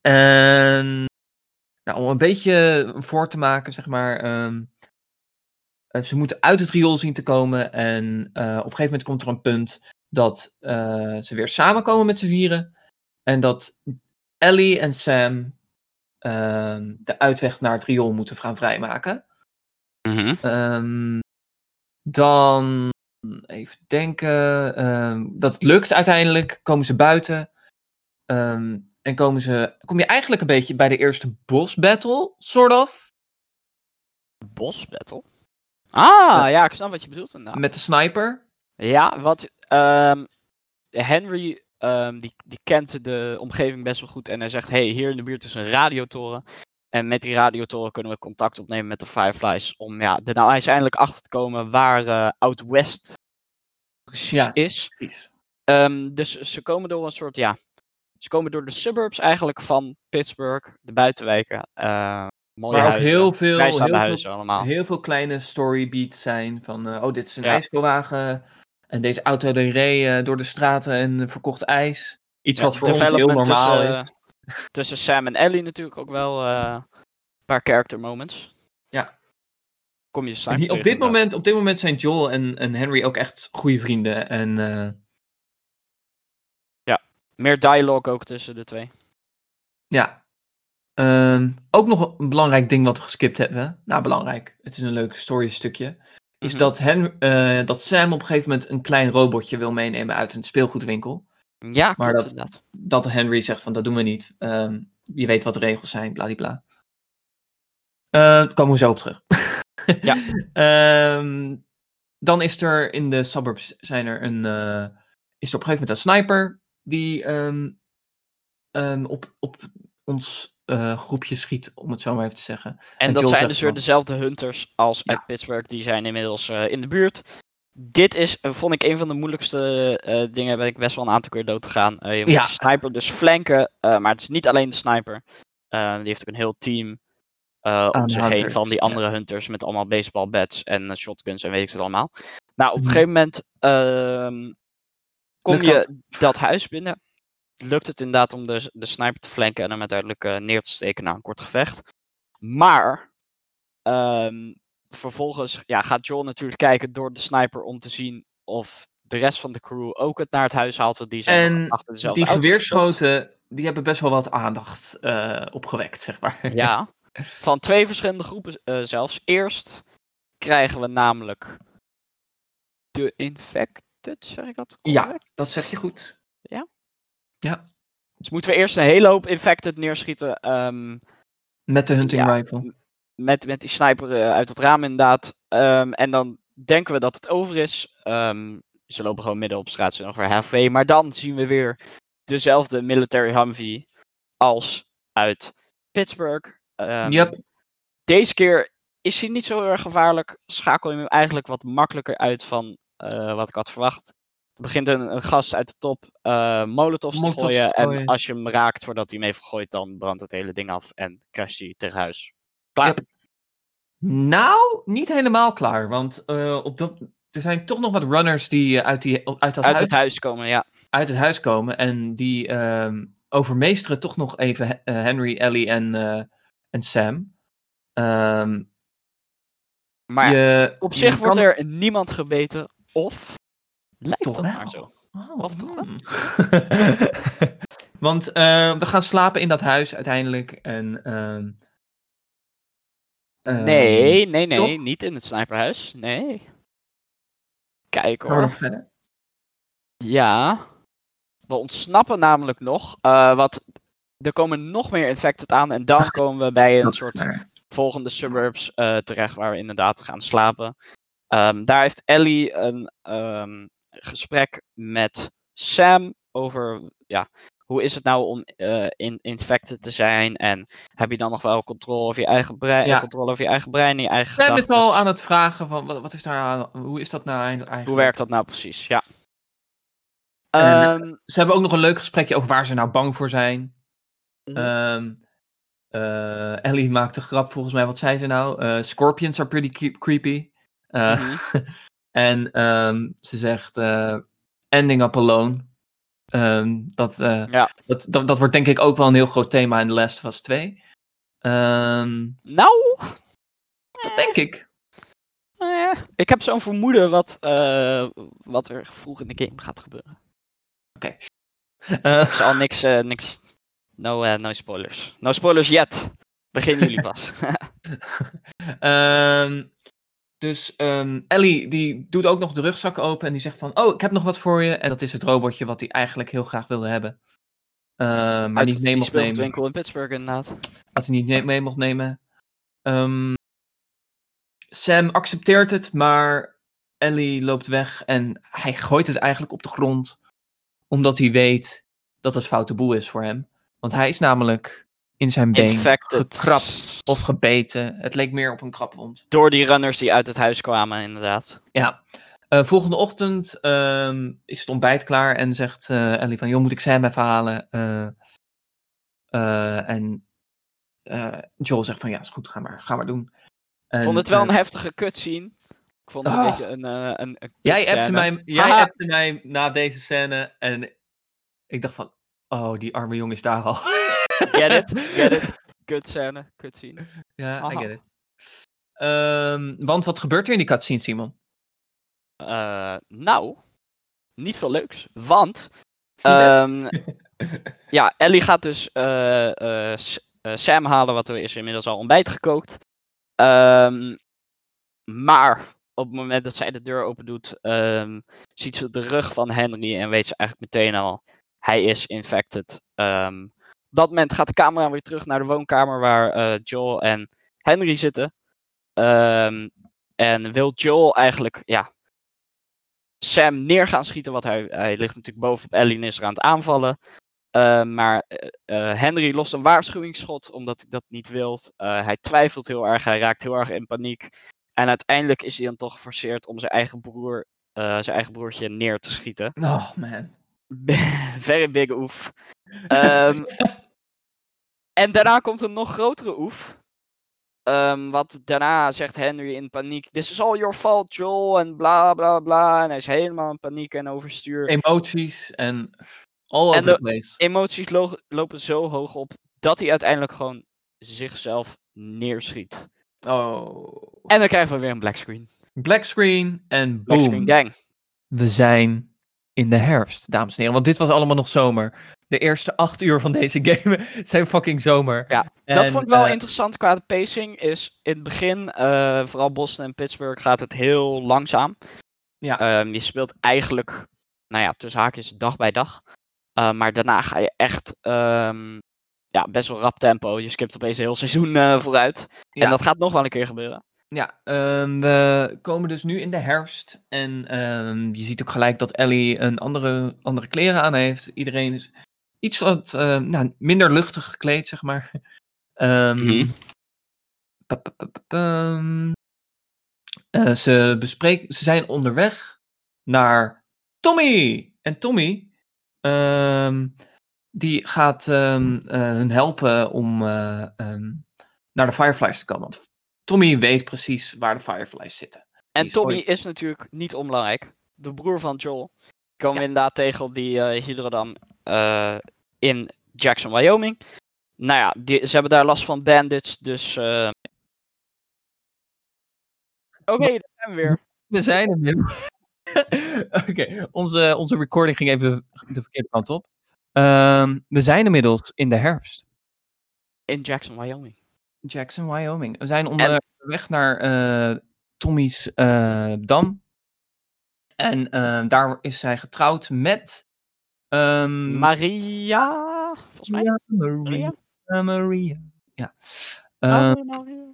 En nou, om een beetje voor te maken, zeg maar. ehm, eh, ze moeten uit het riool zien te komen. En op een gegeven moment komt er een punt dat ze weer samenkomen met z'n vieren. En dat Ellie en Sam ehm, de uitweg naar het riool moeten gaan vrijmaken. Mhm. Ehm, dan even denken. ehm, dat het lukt uiteindelijk. Komen ze buiten. En komen ze, kom je eigenlijk een beetje bij de eerste boss battle, sort of. Boss battle? Ah, ja, ik snap wat je bedoelt inderdaad. Met de sniper. Ja, wat Henry ehm, die, die kent de omgeving best wel goed en hij zegt: hey, hier in de buurt is een radiotoren. En met die radiotoren kunnen we contact opnemen met de Fireflies. Om ja, er nou uiteindelijk achter te komen waar eh Out West precies Ja. is. Precies. Ehm, dus ze komen door een soort, ja. Ze komen door de suburbs eigenlijk van Pittsburgh, de buitenwijken. eh mooie Waar ook huizen, heel veel, heel veel, allemaal. heel veel kleine storybeats zijn. Van, eh, oh, dit is een Ja. En deze auto die reed eh, door de straten en eh, verkocht ijs. Iets Ja, wat voor ons heel normaal tussen, is. Tussen Sam en Ellie natuurlijk ook wel eh, een paar character moments. Ja. Kom je En sniper hier- op, tegen, dit moment, op dit moment zijn Joel en, en Henry ook echt goede vrienden. En eh, Meer dialogue ook tussen de twee. ja. Ehm, ook nog een belangrijk ding wat we geskipt hebben. Nou, belangrijk. Het is een leuk story stukje. Is Mhm. dat, Hen, eh, dat Sam op een gegeven moment een klein robotje wil meenemen uit een speelgoedwinkel. Ja, Maar dat- inderdaad. Dat Henry zegt van dat doen we niet. Ehm, je weet wat de regels zijn, bladibla. Eh daar komen we zo op terug. Ja. Ehm, dan is er in de suburbs zijn er een, eh, is er op een gegeven moment een sniper die ehm, op, op ons eh, groepje schiet, om het zo maar even te zeggen. En En dat zijn dus weer dezelfde hunters als Ja. uit Pittsburgh. Die zijn inmiddels eh, in de buurt. Dit is, eh, vond ik, een van de moeilijkste dingen. Ben ik best wel een aantal keer dood gegaan. Je moet Ja. de sniper dus flanken. maar het is niet alleen de sniper. Die heeft ook een heel team om zich heen van die ja. andere hunters. Met allemaal baseball bats en shotguns en weet ik het allemaal. Nou, op een Mhm. gegeven moment ehm, kom je dat? huis binnen. Lukt het inderdaad om de, de sniper te flanken en hem uiteindelijk eh, neer te steken na een kort gevecht. Maar ehm, vervolgens ja, gaat Joel natuurlijk kijken door de sniper om te zien of de rest van de crew ook het naar het huis haalt. want Die zijn En achter dezelfde die geweerschoten, die hebben best wel wat aandacht eh, opgewekt, zeg maar. Ja, van twee verschillende groepen eh, zelfs. Eerst krijgen we namelijk de infected, zeg ik dat Ja, correct? dat zeg je goed. Dus moeten we eerst een hele hoop infected neerschieten. ehm, Met de hunting Ja. rifle. met, met die sniper eh, uit het raam inderdaad. Ehm, en dan denken we dat het over is. Ehm, ze lopen gewoon midden op straat, ze zijn ongeveer halfway. Maar dan zien we weer dezelfde military Humvee als uit Pittsburgh. Yep. Deze keer is hij niet zo erg gevaarlijk. Schakel je hem eigenlijk wat makkelijker uit van eh, wat ik had verwacht. Er begint een, een gast uit de top eh molotovs te gooien. En gooien. als je hem raakt voordat hij hem heeft gegooid, dan brandt het hele ding af en crasht hij tegen huis. Klaar. Yep. Nou, niet helemaal klaar. Want eh, op dat, er zijn toch nog wat runners die eh, uit, die, uit, dat Uit huis, het huis komen, ja. uit het huis komen. En die ehm, overmeesteren toch nog even He- Henry, Ellie en, en Sam. Ehm, Maar je, op zich wordt kan- er niemand gebeten. Of lijkt Toch dat wel. maar zo. Oh, Of toch hmm. Want eh, we gaan slapen in dat huis uiteindelijk. En, ehm, ehm, nee, nee, nee. toch? Niet in het sniperhuis. Nee. Kijk Gaan we hoor. nog verder? Ja. We ontsnappen namelijk nog. eh, wat, er komen nog meer infected aan. En dan komen we bij een soort volgende suburbs eh, terecht waar we inderdaad gaan slapen. Ehm, daar heeft Ellie een ehm, gesprek met Sam over ja, hoe is het nou om eh, in, infected te zijn en heb je dan nog wel controle over je eigen brein, Ja. controle over je eigen brein je eigen Sam is al aan het vragen van, wat, wat is daar aan, hoe is dat nou eigenlijk? Hoe werkt dat nou precies? Ja. Ehm, Ze hebben ook nog een leuk gesprekje over waar ze nou bang voor zijn. Mhm. Ehm, eh, Ellie maakte grap volgens mij, wat zei ze nou? Eh, scorpions are pretty cre- creepy. Mhm. en ehm, ze zegt, eh, ending up alone. Ehm, dat, eh, Ja. dat, dat, dat wordt denk ik ook wel een heel groot thema in The Last of Us 2. Ehm, nou, dat denk ik. eh, ik heb zo'n vermoeden wat, eh, wat er vroeg in de game gaat gebeuren. Eh, Ik zal niks, eh, niks. No, eh, no spoilers. No spoilers yet. Begin jullie pas. Ehm, dus ehm, Ellie die doet ook nog de rugzak open en die zegt van, oh, ik heb nog wat voor je. En dat is het robotje wat hij eigenlijk heel graag wilde hebben. Ehm, maar Uit niet mee mocht nemen. speelgoedwinkel in Pittsburgh inderdaad. Wat hij niet mee mocht nemen. Ehm, Sam accepteert het, maar Ellie loopt weg en hij gooit het eigenlijk op de grond. Omdat hij weet dat het foute boel is voor hem. Want hij is namelijk in zijn been Infected. gekrapt of gebeten. Het leek meer op een krapwond. Door die runners die uit het huis kwamen inderdaad. Ja. Eh, volgende ochtend ehm, is het ontbijt klaar en zegt eh, Ellie van, joh, moet ik Sam even halen? Eh, en Joel zegt van, ja, is goed, ga maar, ga maar doen. Ik vond het wel En, een heftige cutscene. Ik vond het een Ah. beetje een, een, een Jij appte, mij, jij appte mij na deze scène en ik dacht van, oh, die arme jongen is daar al. Get it? Get it? Kutscène, kutscene. ja, I get it. Ehm, want wat gebeurt er in die cutscene, Simon? Eh, nou, niet veel leuks. Want Ehm, ja, Ellie gaat dus eh, eh, Sam halen, wat er is inmiddels al ontbijt gekookt. Ehm, maar op het moment dat zij de deur open doet, ziet ze de rug van Henry en weet ze eigenlijk meteen al, hij is infected. Op dat moment gaat de camera weer terug naar de woonkamer waar eh, Joel en Henry zitten. Ehm, en wil Joel eigenlijk, ja, Sam neer gaan schieten, want hij, hij ligt natuurlijk bovenop Ellie en is er aan het aanvallen. Eh, maar eh, eh, Henry lost een waarschuwingsschot omdat hij dat niet wil. Eh, hij twijfelt heel erg, hij raakt heel erg in paniek. En uiteindelijk is hij dan toch geforceerd om zijn eigen broer, zijn eigen broertje neer te schieten. Oh, man. Very big oef. Ehm, en daarna komt een nog grotere oef. Ehm, wat daarna zegt Henry in paniek: This is all your fault, Joel. En bla bla bla. En hij is helemaal in paniek en overstuur. Emoties en all En over the place. Emoties lo- lopen zo hoog op dat hij uiteindelijk gewoon zichzelf neerschiet. Oh. En dan krijgen we weer een black screen. Black screen en Black screen boom. gang. We zijn in de herfst, dames en heren. Want dit was allemaal nog zomer. De eerste acht uur van deze game zijn fucking zomer. Ja, dat vond ik wel eh, interessant qua de pacing. Is in het begin, eh, vooral Boston en Pittsburgh, gaat het heel langzaam. Ja. Ehm, je speelt eigenlijk, nou ja, tussen haakjes dag bij dag. Eh, maar daarna ga je echt ehm, ja, best wel rap tempo. Je skipt opeens een heel seizoen vooruit. Ja. En dat gaat nog wel een keer gebeuren. Ja, ehm, we komen dus nu in de herfst. En ehm, je ziet ook gelijk dat Ellie een andere, andere kleren aan heeft. Iedereen is iets wat eh, nou, minder luchtig gekleed, zeg maar. Ehm, Mhm. pa- pa- pa- pa- pam. Eh, ze, bespreken, ze zijn onderweg naar Tommy. En Tommy, ehm, die gaat ehm, eh, hun helpen om eh, ehm, naar de Fireflies te komen. Want Tommy weet precies waar de Fireflies zitten. En is Tommy ooit- is natuurlijk niet onbelangrijk. De broer van Joel. Die komen Ja. inderdaad tegen op die eh hydrodam eh, in Jackson, Wyoming. Nou ja, die, ze hebben daar last van bandits, dus... eh, Oké, daar zijn we weer. We zijn er weer. Oké, onze, onze recording ging even de verkeerde kant op. Ehm, we zijn inmiddels in de herfst. In Jackson, Wyoming. Jackson, Wyoming. We zijn onderweg naar eh, Tommy's eh, dam. En eh, daar is zij getrouwd met... ehm, Maria, volgens mij. Maria. Maria. Maria? Maria. Ja. Oh, Ehm, Maria.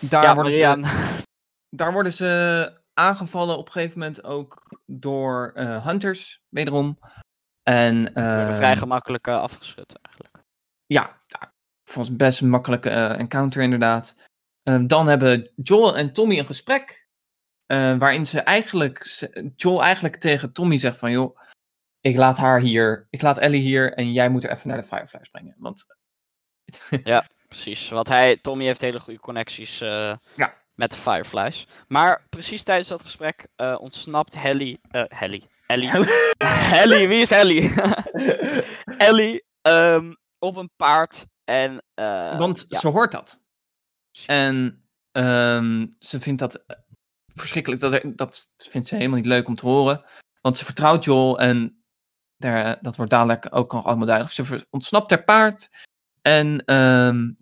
daar, Ja, worden Maria. ze, daar worden ze aangevallen op een gegeven moment ook door hunters, wederom. En We vrij gemakkelijk afgeschud eigenlijk. ja, ja, volgens best een makkelijke eh, encounter inderdaad. Ehm, dan hebben Joel en Tommy een gesprek. eh, waarin ze eigenlijk, Joel eigenlijk tegen Tommy zegt van joh, ik laat haar hier, ik laat Ellie hier en jij moet er even naar de Fireflies brengen. Want Precies, want hij, Tommy heeft hele goede connecties eh, Ja. met de Fireflies. Maar precies tijdens dat gesprek eh, ontsnapt Helly, Helly, Ellie, Helly, wie is Helly? Ellie ehm, op een paard en... eh, Want ja, ze hoort dat. En ehm, ze vindt dat eh, verschrikkelijk. Dat, er- dat vindt ze helemaal niet leuk om te horen. Want ze vertrouwt Joel en daar, dat wordt dadelijk ook nog allemaal duidelijk. Ze ontsnapt ter paard. En ehm,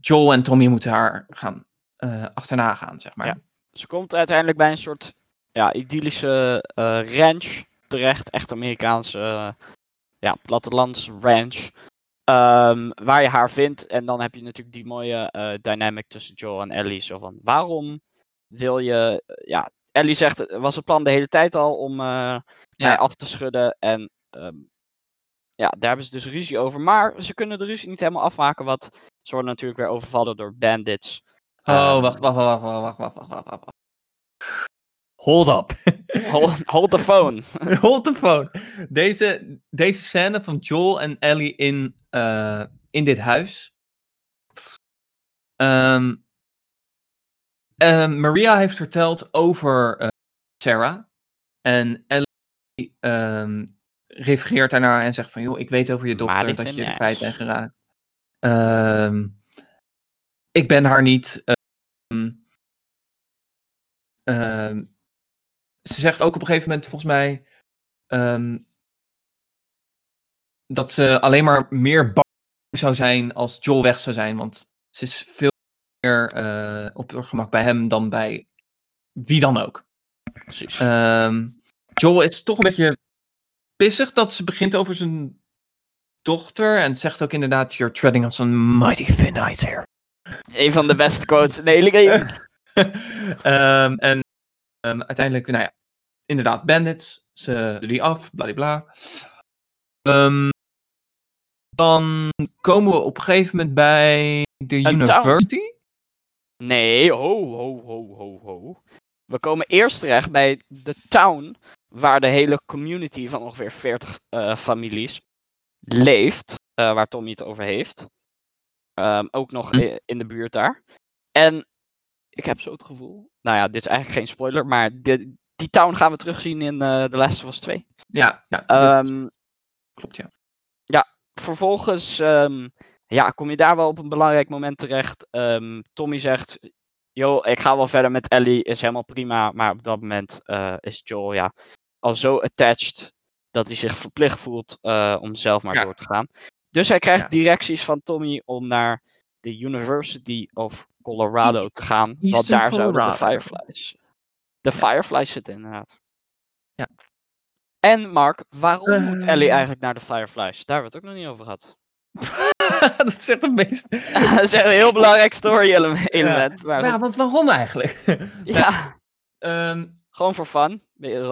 Joel en Tommy moeten haar gaan eh, achterna gaan, zeg maar. Ja. Ze komt uiteindelijk bij een soort ja, idyllische eh, ranch terecht. Echt Amerikaanse eh, ja, plattelands ranch. Ehm, waar je haar vindt. En dan heb je natuurlijk die mooie eh, dynamic tussen Joel en Ellie. Zo van, waarom wil je... eh, ja, Ellie zegt, het was het plan de hele tijd al om eh mij Ja. af te schudden. En ehm, ja, daar hebben ze dus ruzie over. Maar ze kunnen de ruzie niet helemaal afmaken. Want ze worden natuurlijk weer overvallen door bandits. Oh, Ehm, wacht, wacht, wacht, wacht, wacht, wacht, wacht, wacht. Hold up. Hold, hold the phone. Hold the phone. Deze, deze scène van Joel en Ellie in, eh, in dit huis. Ehm, ehm, Maria heeft verteld over eh, Sarah. En Ellie ehm, refereert daarnaar en zegt van... joh, ik weet over je dochter dat je er kwijt bent geraakt. Ik ben haar niet... ehm, ze zegt ook op een gegeven moment volgens mij... ehm, dat ze alleen maar meer bang zou zijn als Joel weg zou zijn. Want ze is veel meer eh, op haar gemak bij hem dan bij wie dan ook. Precies. Ehm, Joel is toch een beetje pissig dat ze begint over zijn dochter. En zegt ook inderdaad, you're treading on some mighty thin ice here. Een van de beste quotes in de hele game. Ehm, en ehm, uiteindelijk, nou ja, inderdaad, bandits. Ze doen die af, bladibla. Ehm dan komen we op een gegeven moment bij de university. Nee, ho, ho, ho, ho, ho. We komen eerst terecht bij de town, waar de hele community van ongeveer 40 eh, families leeft, eh, waar Tommy het over heeft. Ehm, ook nog Hm. in de buurt daar. En ik heb zo het gevoel, nou ja, dit is eigenlijk geen spoiler, maar di- die town gaan we terugzien in eh The Last of Us 2. Ja, ja Ehm, klopt, ja. vervolgens ehm, ja, kom je daar wel op een belangrijk moment terecht. Ehm, Tommy zegt, yo, ik ga wel verder met Ellie, is helemaal prima. Maar op dat moment eh, is Joel ja, al zo attached dat hij zich verplicht voelt eh, om zelf maar Ja. door te gaan. Dus hij krijgt Ja. directies van Tommy om naar de University of Colorado te gaan. want daar zouden de. Fireflies. De Fireflies zitten inderdaad. Ja. En Mark, waarom moet Eh. Ellie eigenlijk naar de Fireflies? Daar hebben we het ook nog niet over gehad. dat is echt het meest... dat is echt een heel belangrijk story ele- element. Maar Ja, want waarom eigenlijk? ja, Ehm, gewoon voor fun.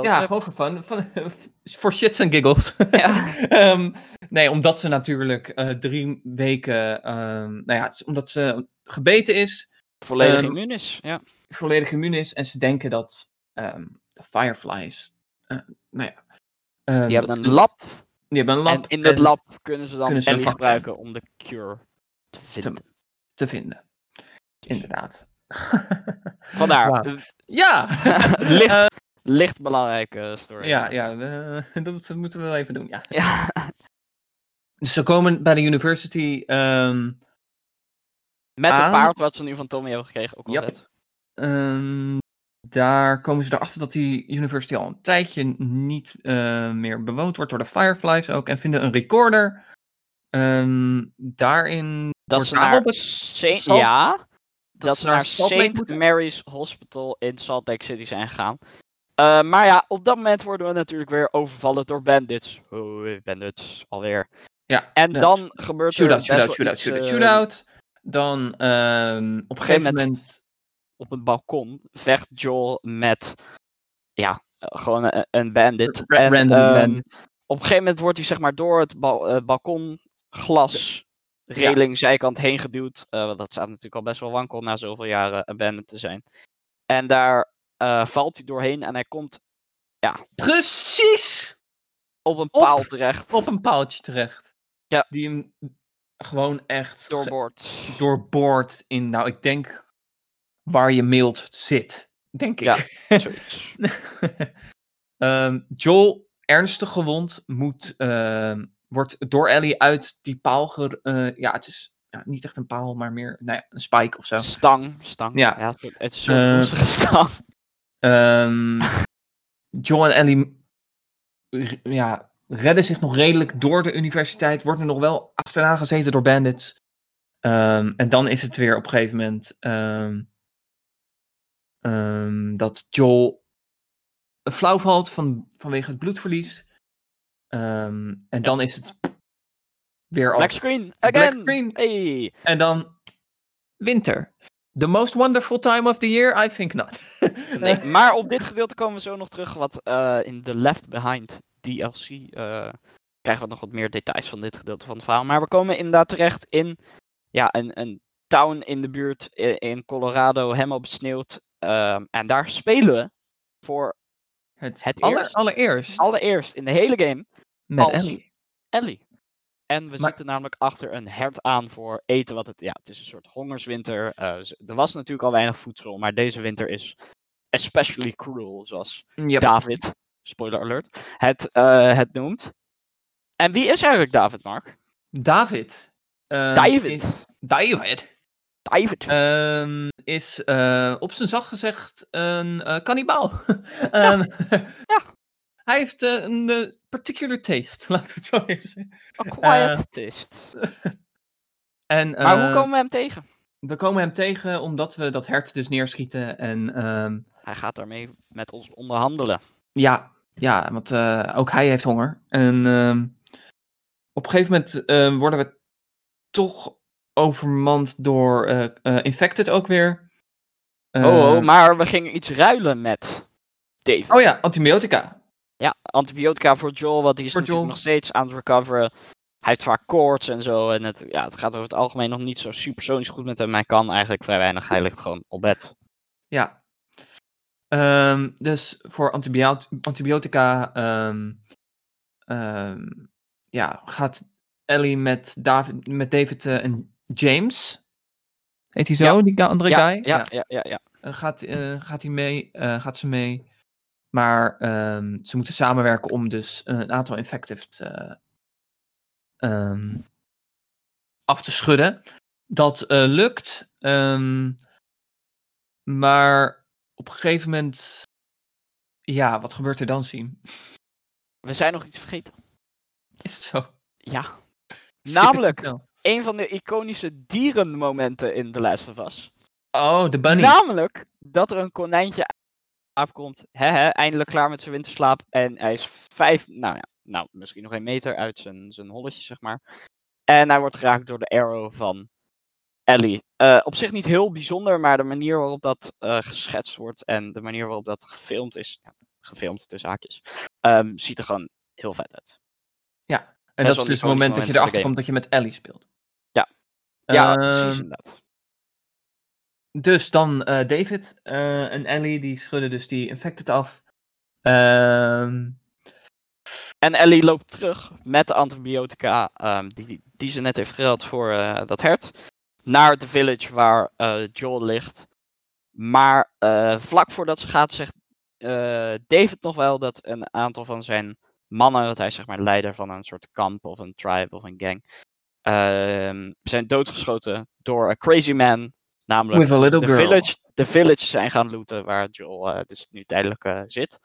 Ja, gewoon voor fun. Van, voor shits and giggles. Ja. Ehm, nee, omdat ze natuurlijk eh, drie weken... ehm, nou ja, omdat ze gebeten is, volledig Ehm, immuun is. Ja. volledig immuun is. En ze denken dat de Fireflies... eh, nou ja... Die hebben een lab. Die hebben een lab. en in dat en lab kunnen ze dan kunnen ze Ellie gebruiken om de cure te vinden. te vinden. Inderdaad. Vandaar. Eh, Ja! licht, Eh, licht belangrijke story. ja, ja eh, dat moeten we wel even doen, ja. Ja. Dus ze komen bij de university. ehm, Met het Aan- paard wat ze nu van Tommy hebben gekregen. Ook wel Yep. ehm, daar komen ze erachter dat die university al een tijdje niet eh, meer bewoond wordt door de Fireflies ook. En vinden een recorder. Ehm, daarin Dat wordt ze naar het- ja, dat, ze naar St. Mary's Hospital in Salt Lake City zijn gegaan. Eh, maar ja, op dat moment worden we natuurlijk weer overvallen door bandits. Oh, bandits, alweer. Ja, En ja, dan gebeurt Shootout, er shootout, shootout, shootout, eh, shootout. Dan ehm, op een gegeven moment- moment. op het balkon vecht Joel met, ja, eh, gewoon een, een bandit. ra- en, random ehm, bandit. Op een gegeven moment wordt hij zeg maar door het bal, eh, balkon glas reling zijkant heen geduwd. Eh, want dat staat natuurlijk al best wel wankel na zoveel jaren een bandit te zijn. En daar eh, valt hij doorheen en hij komt Precies! op een Op- paal terecht. Op een paaltje terecht. Ja. Die hem gewoon echt Doorboord. doorboord in, nou, ik denk waar je mailt zit. Denk ik. Ja. Zoiets. Ehm, Joel, ernstig gewond, moet, ehm, wordt door Ellie uit die paal. Ger- eh, ja, het is ja, niet echt een paal, maar meer nou ja, een spike of zo. Stang. Stang. Ja. het is een soort roestige stang. Ehm, Joel en Ellie ja, redden zich nog redelijk door de universiteit. Worden nog wel achterna gezeten door bandits. Ehm, en dan is het weer op een gegeven moment ehm, dat Joel flauw valt van, vanwege het bloedverlies. Ehm, en dan is het weer Black als... screen. Black Again. screen. Hey. En dan winter. The most wonderful time of the year? I think not. Nee, maar op dit gedeelte komen we zo nog terug. Wat eh, in de Left Behind DLC eh, krijgen we nog wat meer details van dit gedeelte van het verhaal. Maar we komen inderdaad terecht in ja, een, een town in de buurt in Colorado, helemaal besneeuwd. Ehm, en daar spelen we voor Het, Het aller- eerst- allereerst allereerst in de hele game met Ellie. Ellie. En we Maar- zitten namelijk achter een hert aan voor eten. Wat het, ja, het is een soort hongerswinter. Eh, er was natuurlijk al weinig voedsel, maar deze winter is especially cruel, zoals Yep. David, spoiler alert, het, eh, het noemt. En wie is eigenlijk David, Mark? David. eh, David. David. David. ehm, is eh, op zijn zacht gezegd een eh kannibaal. Ehm, Ja. Hij heeft eh, een particular taste, laten we het zo even zeggen. A quiet taste. En, Maar hoe komen we hem tegen? We komen hem tegen omdat we dat hert dus neerschieten. En ehm, Hij gaat daarmee met ons onderhandelen. ja, ja, want ook hij heeft honger. En ehm, op een gegeven moment worden we toch overmand door eh, eh, Infected ook weer. oh, oh, Eh, maar we gingen iets ruilen met David. oh ja, antibiotica. Ja, antibiotica voor Joel, want die is Voor natuurlijk Joel. nog steeds aan het recoveren. Hij heeft vaak koorts en zo. En het, ja, het gaat over het algemeen nog niet zo supersonisch goed met hem. Hij kan eigenlijk vrij weinig. Hij ligt gewoon op bed. Ja. Ehm, dus voor antibiot- antibiotica ehm, ja, gaat Ellie met David, met David en James. Heet hij zo, Ja. die andere Ja, guy? ja, ja, ja, ja. Eh, gaat, eh, gaat, hij mee, eh, gaat ze mee. Maar ehm, ze moeten samenwerken om dus een aantal infectives eh, ehm, af te schudden. Dat eh, lukt. ehm, maar op een gegeven moment. Ja, wat gebeurt er dan, Siem? We zijn nog iets vergeten. Is het zo? Ja. Skip Namelijk, snel? Een van de iconische dierenmomenten in The Last of Us. Oh, de bunny. Namelijk dat er een konijntje aankomt. Hè, hè, eindelijk klaar met zijn winterslaap. En hij is vijf, nou ja, nou, misschien nog een meter uit zijn, zijn holletje, zeg maar. En hij wordt geraakt door de arrow van Ellie. Eh, op zich niet heel bijzonder, maar de manier waarop dat eh, geschetst wordt en de manier waarop dat gefilmd is, ja, gefilmd tussen haakjes, ehm, ziet er gewoon heel vet uit. En dat is dus het moment dat je erachter komt dat je met Ellie speelt. Ja. Ja, Ehm, precies inderdaad. Dus dan eh, David eh, en Ellie, die schudden dus die infected af. Ehm, En Ellie loopt terug met de antibiotica ehm, die, die ze net heeft gehaald voor eh, dat hert. Naar de village waar Joel ligt. Maar vlak voordat ze gaat, zegt David nog wel dat een aantal van zijn mannen, want hij zeg maar leider van een soort kamp of een tribe of een gang, ehm, zijn doodgeschoten door een crazy man. Namelijk With a little girl. village, de village zijn gaan looten waar Joel eh, dus nu tijdelijk eh, zit.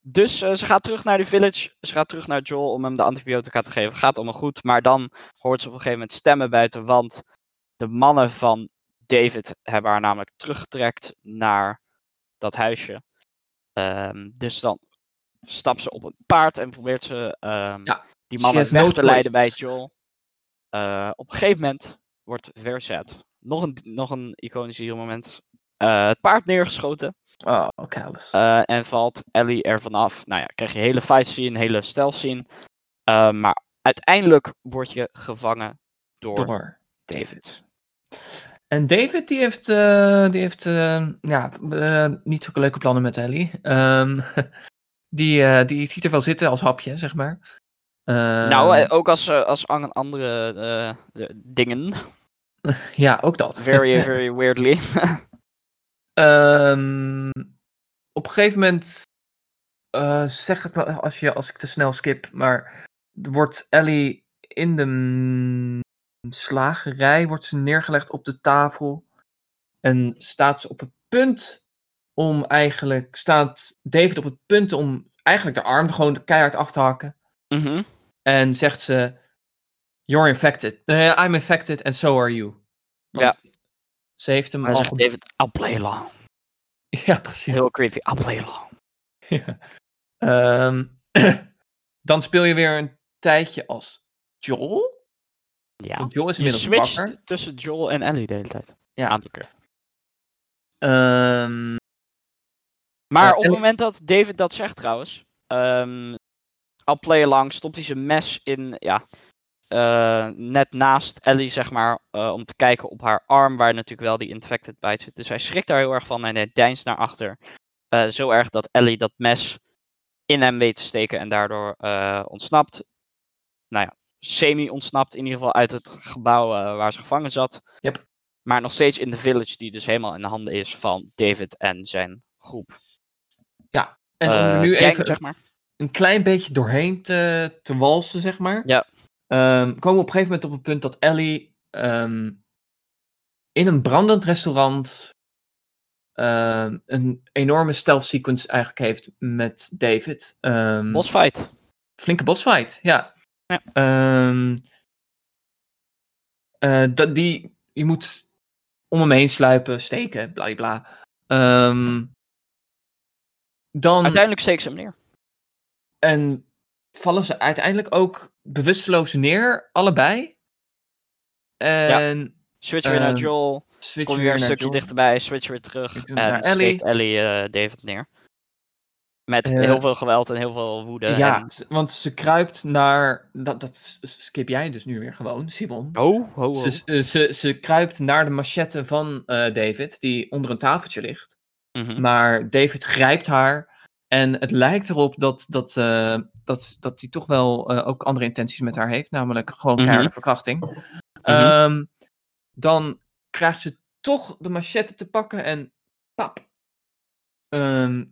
Dus eh, ze gaat terug naar de village. Ze gaat terug naar Joel om hem de antibiotica te geven. Gaat allemaal goed. Maar dan hoort ze op een gegeven moment stemmen buiten. Want de mannen van David hebben haar namelijk teruggetrekt naar dat huisje. Ehm, dus dan stapt ze op een paard en probeert ze ehm, Ja, die mannen weg te leiden bij. Joel. Eh, op een gegeven moment wordt Verzet, nog een, nog een iconisch moment, eh, het paard neergeschoten. Oh, callous. eh, en valt Ellie er vanaf. Nou ja, krijg je hele fight scene, een hele stealth scene. Maar uiteindelijk word je gevangen door, door David. En David, die heeft, eh, die heeft ja, niet zulke leuke plannen met Ellie. Ehm, die, eh, die ziet er wel zitten als hapje, zeg maar. nou, Ehm, eh, ook als, eh, als an- andere dingen. ja, ook dat. Very, very weirdly. Ehm, op een gegeven moment, zeg het maar als, je, als ik te snel skip, maar wordt Ellie in de slagerij, wordt ze neergelegd op de tafel en staat ze op het punt om eigenlijk, staat David op het punt om eigenlijk de arm gewoon keihard af te hakken Mhm. en zegt ze, you're infected, Eh, I'm infected and so are you. Want Ze heeft hem dan al... zegt David, I'll play along. Ja, precies. Heel creepy, I'll play along. Ja. Ehm, dan speel je weer een tijdje als Joel. Ja. Want Joel is Je inmiddels switcht wakker. tussen Joel en Ellie de hele tijd. Ja. Een aantal keer. Ehm, Maar Eh, op het moment dat David dat zegt trouwens, ehm I'll play along, stopt hij zijn mes in, ja, eh, net naast Ellie, zeg maar, eh, om te kijken op haar arm, waar natuurlijk wel die infected bite zit. Dus hij schrikt daar heel erg van en hij deinst naar achter. Zo erg dat Ellie dat mes in hem weet te steken en daardoor ontsnapt. Nou ja, semi-ontsnapt in ieder geval uit het gebouw waar ze gevangen zat. Yep. Maar nog steeds in de village, die dus helemaal in de handen is van David en zijn groep. En om er Eh, nu even zeg maar. een klein beetje doorheen te, te walsen, zeg maar. Ja. Ehm, komen we op een gegeven moment op het punt dat Ellie ehm, in een brandend restaurant ehm, een enorme stealth sequence eigenlijk heeft met David. Bossfight. Flinke bossfight, ja. Ja. Eh, dat, die, je moet om hem heen sluipen, steken, bla bla. Ehm, dan, Uiteindelijk steekt ze hem neer. en vallen ze uiteindelijk ook bewusteloos neer, allebei. En Switch weer naar Ehm, Joel. switch Kom weer weer een stukje dichterbij. Switch weer terug. En steekt Ellie. Ellie eh, David neer. Met Eh, heel veel geweld en heel veel woede. Ja, En... want ze kruipt naar. Dat, dat skip jij dus nu weer gewoon, Simon. Ho, ho. Ze, ze, kruipt naar de machette van eh, David, die onder een tafeltje ligt. Mhm. Maar David grijpt haar. En het lijkt erop dat, dat, eh, dat, dat hij toch wel eh, ook andere intenties met haar heeft. Namelijk gewoon Mhm. keiharde verkrachting. Ehm, dan krijgt ze toch de machette te pakken en pap. Ehm,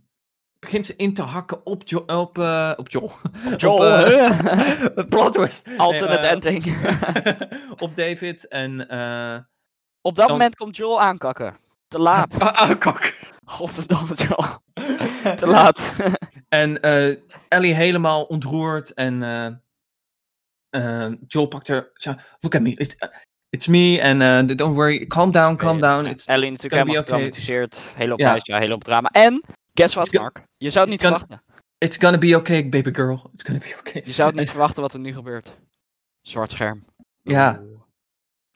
begint ze in te hakken op, jo op, op Joel. Joel, op. Alternate Nee, ending. op David en... eh Op dat dan- moment komt Joel aankakken. Te laat. ah, Godverdomme Joel. Te laat. En eh, Ellie helemaal ontroerd en eh, eh, Joel pakt haar. Look at me, it's, it's me and don't worry, calm down, calm down. It's, Ellie natuurlijk helemaal okay. getraumatiseerd. Hele hoop Ja. huis, ja, hele hoop drama. En, guess what Mark? Je zou het niet gonna- verwachten. it's gonna be okay, baby girl. It's gonna be okay. Je zou het niet verwachten wat er nu gebeurt. Zwart scherm. Ja.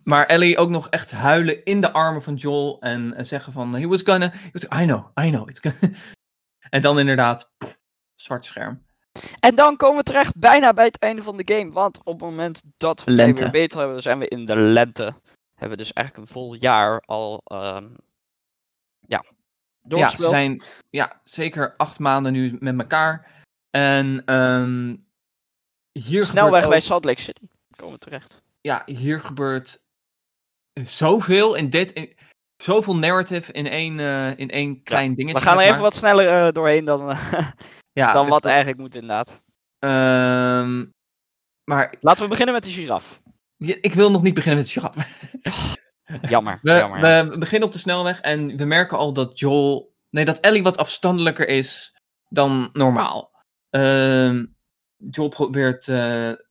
Maar Ellie ook nog echt huilen in de armen van Joel en, en zeggen van, he was gonna, he was, I know, I know. It's gonna... en dan inderdaad, pff, zwart scherm. En dan komen we terecht bijna bij het einde van de game. Want op het moment dat we Lente. weer beter hebben, zijn we in de lente. Hebben we dus eigenlijk een vol jaar al ehm ja, Ja, ze zijn ja, zeker acht maanden nu met elkaar. En ehm hier Snelweg gebeurt bij Salt Lake City komen we terecht. ja, hier gebeurt zoveel in dit. in- zoveel narrative in één, eh, in één klein dingetje. We gaan er even maar. wat sneller eh, doorheen dan, eh, ja, dan wat eigenlijk moet inderdaad. ehm, maar Laten we beginnen met de giraf. ik wil nog niet beginnen met de giraf. Jammer, We, jammer. ja. we beginnen op de snelweg en we merken al dat Joel. Nee, dat Ellie wat afstandelijker is dan normaal. Ehm, Joel probeert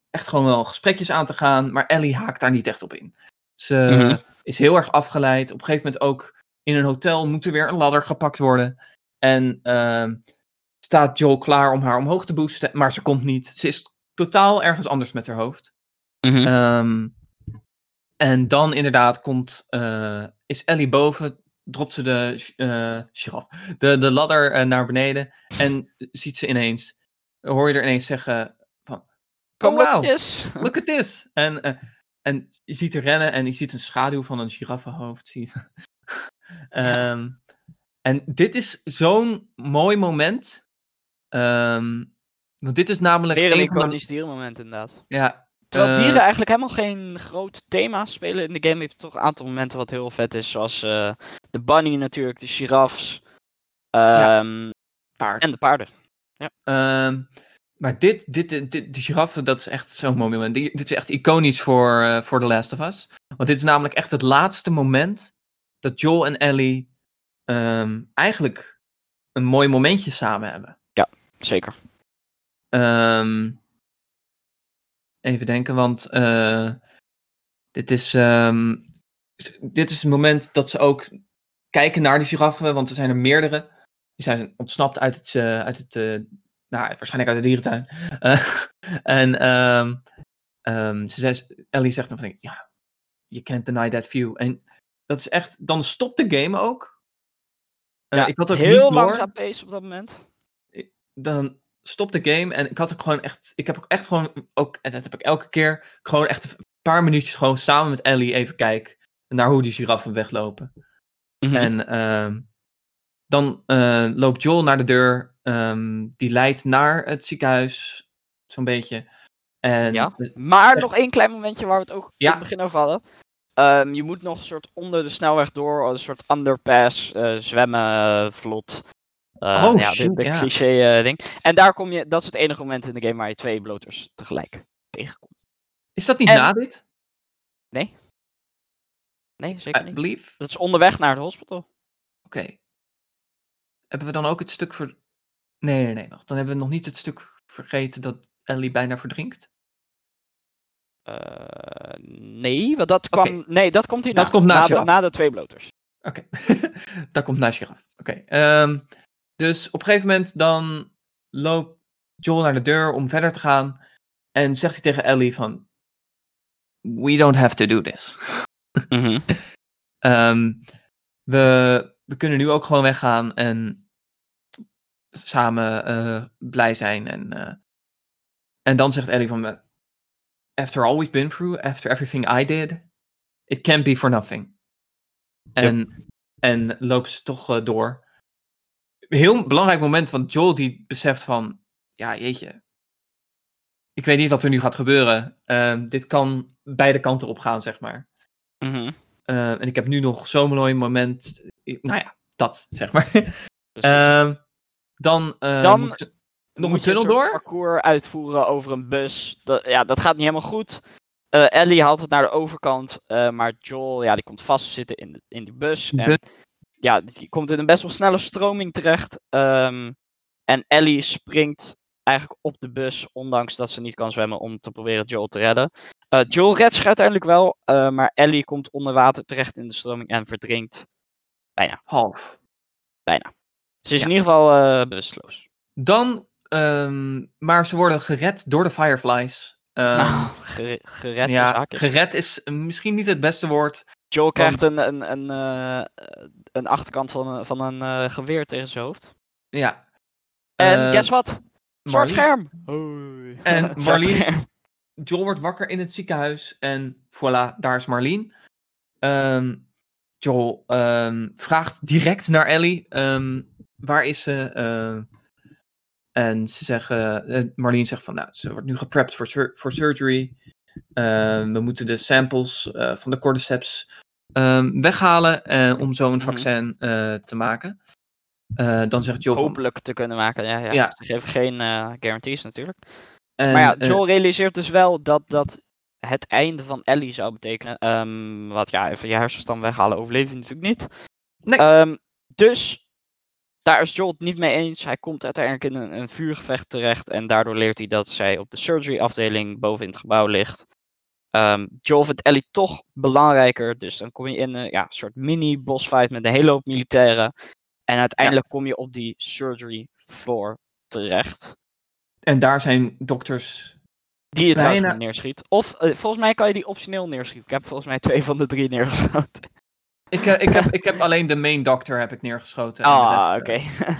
echt gewoon wel gesprekjes aan te gaan, maar Ellie haakt daar niet echt op in. Ze Mhm. is heel erg afgeleid. Op een gegeven moment ook in een hotel moet er weer een ladder gepakt worden. En ehm, staat Joel klaar om haar omhoog te boosten, maar ze komt niet. Ze is totaal ergens anders met haar hoofd. Mhm. Ehm, en dan inderdaad komt, eh, is Ellie boven, dropt ze de eh giraf, de, de ladder eh, naar beneden en ziet ze ineens, hoor je er ineens zeggen van, Kom oh wow, yes. look at this. En, eh, en je ziet haar rennen en je ziet een schaduw van een giraffenhoofd. Zie. Ehm, en dit is zo'n mooi moment. Ehm, want dit is namelijk Weer een een van iconisch dierenmoment inderdaad. ja, Terwijl eh, dieren eigenlijk helemaal geen groot thema spelen in de game, heb je toch een aantal momenten wat heel vet is. Zoals eh, de bunny natuurlijk, de giraffes ehm, paard. en de paarden. Ehm, maar dit, dit, dit, dit- die giraffe, dat is echt zo'n moment. Die- dit is echt iconisch voor, eh, voor The Last of Us. Want dit is namelijk echt het laatste moment dat Joel en Ellie ehm, eigenlijk een mooi momentje samen hebben. Zeker. Ehm, even denken, want eh, dit, is, ehm, dit is het moment dat ze ook kijken naar de giraffen, want er zijn er meerdere. Die zijn ontsnapt uit het, eh, uit het nou, waarschijnlijk uit de dierentuin. Eh, en ehm, ehm, ze zei, Ellie zegt dan van, ja, you can't deny that view. En dat is echt, dan stopt de game ook. Eh, Ja, ik had ook heel langzaam pace op dat moment. dan stopt de game en ik had ook gewoon echt, ik heb ook echt gewoon, ook, en dat heb ik elke keer, gewoon echt een paar minuutjes gewoon samen met Ellie even kijken naar hoe die giraffen weglopen. Mhm. En ehm, dan eh, loopt Joel naar de deur, ehm, die leidt naar het ziekenhuis, zo'n beetje. En Ja. Maar nog één klein momentje waar we het ook Ja. in het begin over hadden. Ehm, je moet nog een soort onder de snelweg door, een soort underpass, eh, zwemmen, eh, vlot. Eh, Oh, ja, de, shoot, de ja. cliché ding. En daar kom je, dat is het enige moment in de game waar je twee bloters tegelijk tegenkomt. is dat niet en- na dit? Nee, zeker I niet. believe. Dat is onderweg naar het hospital. Oké. Hebben we dan ook het stuk ver... Nee, nee, nee, wacht. Dan hebben we nog niet het stuk vergeten dat Ellie bijna verdrinkt. Eh, nee, want dat kwam. Nee, dat komt hierna. Dat komt na de, na de twee bloters. Oké, daar komt af. Oké, ehm, dus op een gegeven moment dan loopt Joel naar de deur om verder te gaan. En zegt hij tegen Ellie van... We don't have to do this. Ehm, we, we kunnen nu ook gewoon weggaan en samen eh, blij zijn. En, eh, en dan zegt Ellie van... After all we've been through, after everything I did, it can't be for nothing. En, en lopen ze toch eh, door. Heel belangrijk moment, want Joel die beseft van... Ja, jeetje. Ik weet niet wat er nu gaat gebeuren. Ehm, dit kan beide kanten op gaan, zeg maar. Mhm. En ik heb nu nog zo'n mooi moment. Nou ja, dat, zeg maar. Ehm, dan eh, Dan nog moet een tunnel soort door? parcours uitvoeren over een bus. Dat, ja, dat gaat niet helemaal goed. Eh, Ellie haalt het naar de overkant, eh, maar Joel ja, die komt vast te zitten in de, in die bus. De En, ja, die komt in een best wel snelle stroming terecht. Ehm, en Ellie springt eigenlijk op de bus, ondanks dat ze niet kan zwemmen, om te proberen Joel te redden. Eh, Joel redt zich uiteindelijk wel, eh, maar Ellie komt onder water terecht in de stroming en verdrinkt. Half. Ze is Ja. in ieder geval eh bewusteloos. Dan, ehm, maar ze worden gered door de Fireflies. Ehm, Nou, gere- gered ja, gered is eh, misschien niet het beste woord. Joel krijgt Want- een, een, een, eh, eh, een achterkant van een, van een eh, geweer tegen zijn hoofd. Ja. En Eh, guess what? Zwart scherm! Hoi. En Marlene-. Joel wordt wakker in het ziekenhuis en voilà, daar is Marlene. Ehm, Joel ehm, vraagt direct naar Ellie. ehm, waar is ze? Ehm, en ze zeggen, eh, Marlene zegt van, nou, ze wordt nu geprept voor, sur- voor surgery. Ehm, we moeten de samples eh, van de cordyceps weghalen eh, om zo een Mhm. vaccin eh, te maken. Eh, dan zegt Joel van... Hopelijk te kunnen maken. Ja, ja. Ja. Ze geven geen eh, guarantees natuurlijk. en, maar ja, eh, Joel realiseert dus wel dat dat het einde van Ellie zou betekenen. Ehm, wat ja, even je hersenstam weghalen overleef je natuurlijk niet. Nee. Ehm, dus daar is Joel het niet mee eens. Hij komt uiteindelijk in een, een vuurgevecht terecht. En daardoor leert hij dat zij op de surgery afdeling boven in het gebouw ligt. Ehm, Joel vindt Ellie toch belangrijker. Dus dan kom je in een ja, soort mini boss fight met een hele hoop militairen. En uiteindelijk kom je op die surgery floor terecht. en daar zijn dokters... Die je trouwens Bijna- neerschiet. Of eh, volgens mij kan je die optioneel neerschieten. Ik heb volgens mij twee van de drie neergeschoten. Ik, eh, ik, heb, ik heb alleen de main doctor heb ik neergeschoten. Ah, rest, oké. eh,